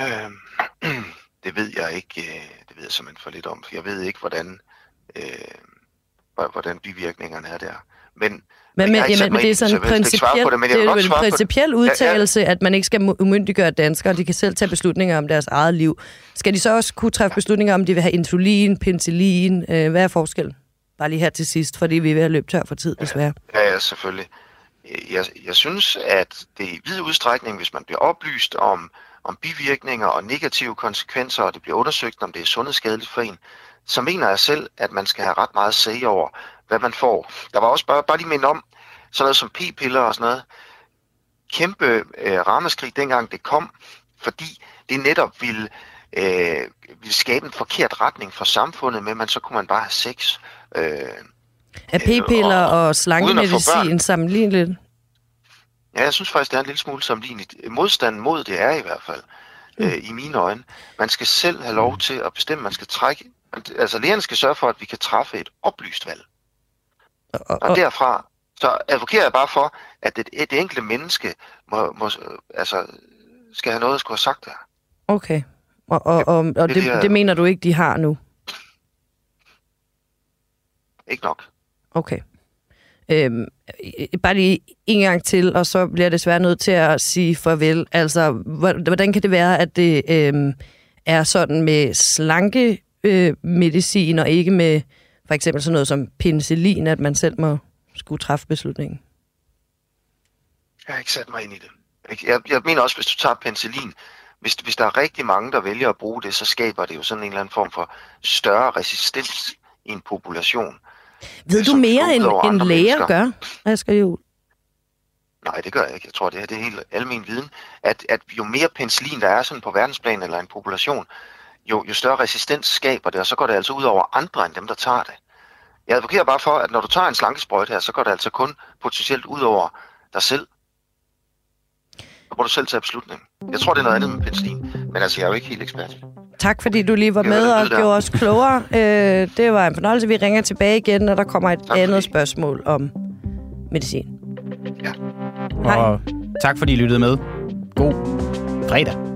Øh, [CLEARS THROAT] det ved jeg ikke. øh, Det ved jeg simpelthen for lidt om. Jeg ved ikke, hvordan, øh, hvor- hvordan bivirkningerne er der. Men, Men, men, jamen, mig det er sådan en principiel, på det, men det er en principiel Ja, ja. udtalelse, at man ikke skal umyndiggøre danskere. De kan selv tage beslutninger om deres eget liv. Skal de så også kunne træffe beslutninger om, de vil have insulin, penicillin? Øh, hvad er forskellen? Bare lige her til sidst, fordi vi er ved at løbe tør for tid, desværre. Ja, ja, selvfølgelig. Jeg, jeg synes, at det i vid udstrækning, hvis man bliver oplyst om, om bivirkninger og negative konsekvenser, og det bliver undersøgt, om det er sundhedsskadeligt for en, så mener jeg selv, at man skal have ret meget sag over, hvad man får. Der var også bare, bare lige minde om, sådan noget som p-piller og sådan noget. Kæmpe øh, rammeskrig dengang det kom, fordi det netop ville, øh, ville skabe en forkert retning for samfundet, men man, så kunne man bare have sex. Øh, Er p-piller og få slankemedicin sammenligneligt? Ja, jeg synes faktisk, det er en lille smule sammenligneligt. Modstanden mod det er i hvert fald, øh, i mine øjne. Man skal selv have lov til at bestemme, man skal trække... Altså lægerne skal sørge for, at vi kan træffe et oplyst valg. Og, Og derfra, så advokerer jeg bare for, at det, et enkelte menneske må, må, altså, skal have noget at skulle have sagt der. Okay. Og, og, og, og det det, det mener du ikke, de har nu? Ikke nok. Okay. Øhm, øh, bare lige en gang til, og så bliver jeg desværre nødt til at sige farvel. Altså, hvor- hvordan kan det være, at det øhm, er sådan med slanke øh, medicin, og ikke med for eksempel sådan noget som penicillin, at man selv må skulle træffe beslutningen? Jeg har ikke sat mig ind i det. Jeg, jeg, jeg mener også, hvis du tager penicillin, hvis, hvis der er rigtig mange, der vælger at bruge det, så skaber det jo sådan en eller anden form for større resistens i en population. Ved du mere end, end læger mennesker. gør, Asger Juhl? Nej, det gør jeg ikke. Jeg tror, det, her, det er helt almen viden, at, at jo mere penicillin der er sådan på verdensplan eller en population, jo, jo større resistens skaber det, og så går det altså ud over andre end dem, der tager det. Jeg advokerer bare for, at når du tager en slankesprøjte her, så går det altså kun potentielt ud over dig selv. Så må du selv tage beslutningen. Jeg tror, det er noget andet med penicillin, men altså, jeg er jo ikke helt ekspert. Tak fordi du lige var med og det. gjorde os klogere. Øh, det var en fornøjelse. Vi ringer tilbage igen, når der kommer et andet spørgsmål om medicin. Og tak fordi I lyttede med. God fredag.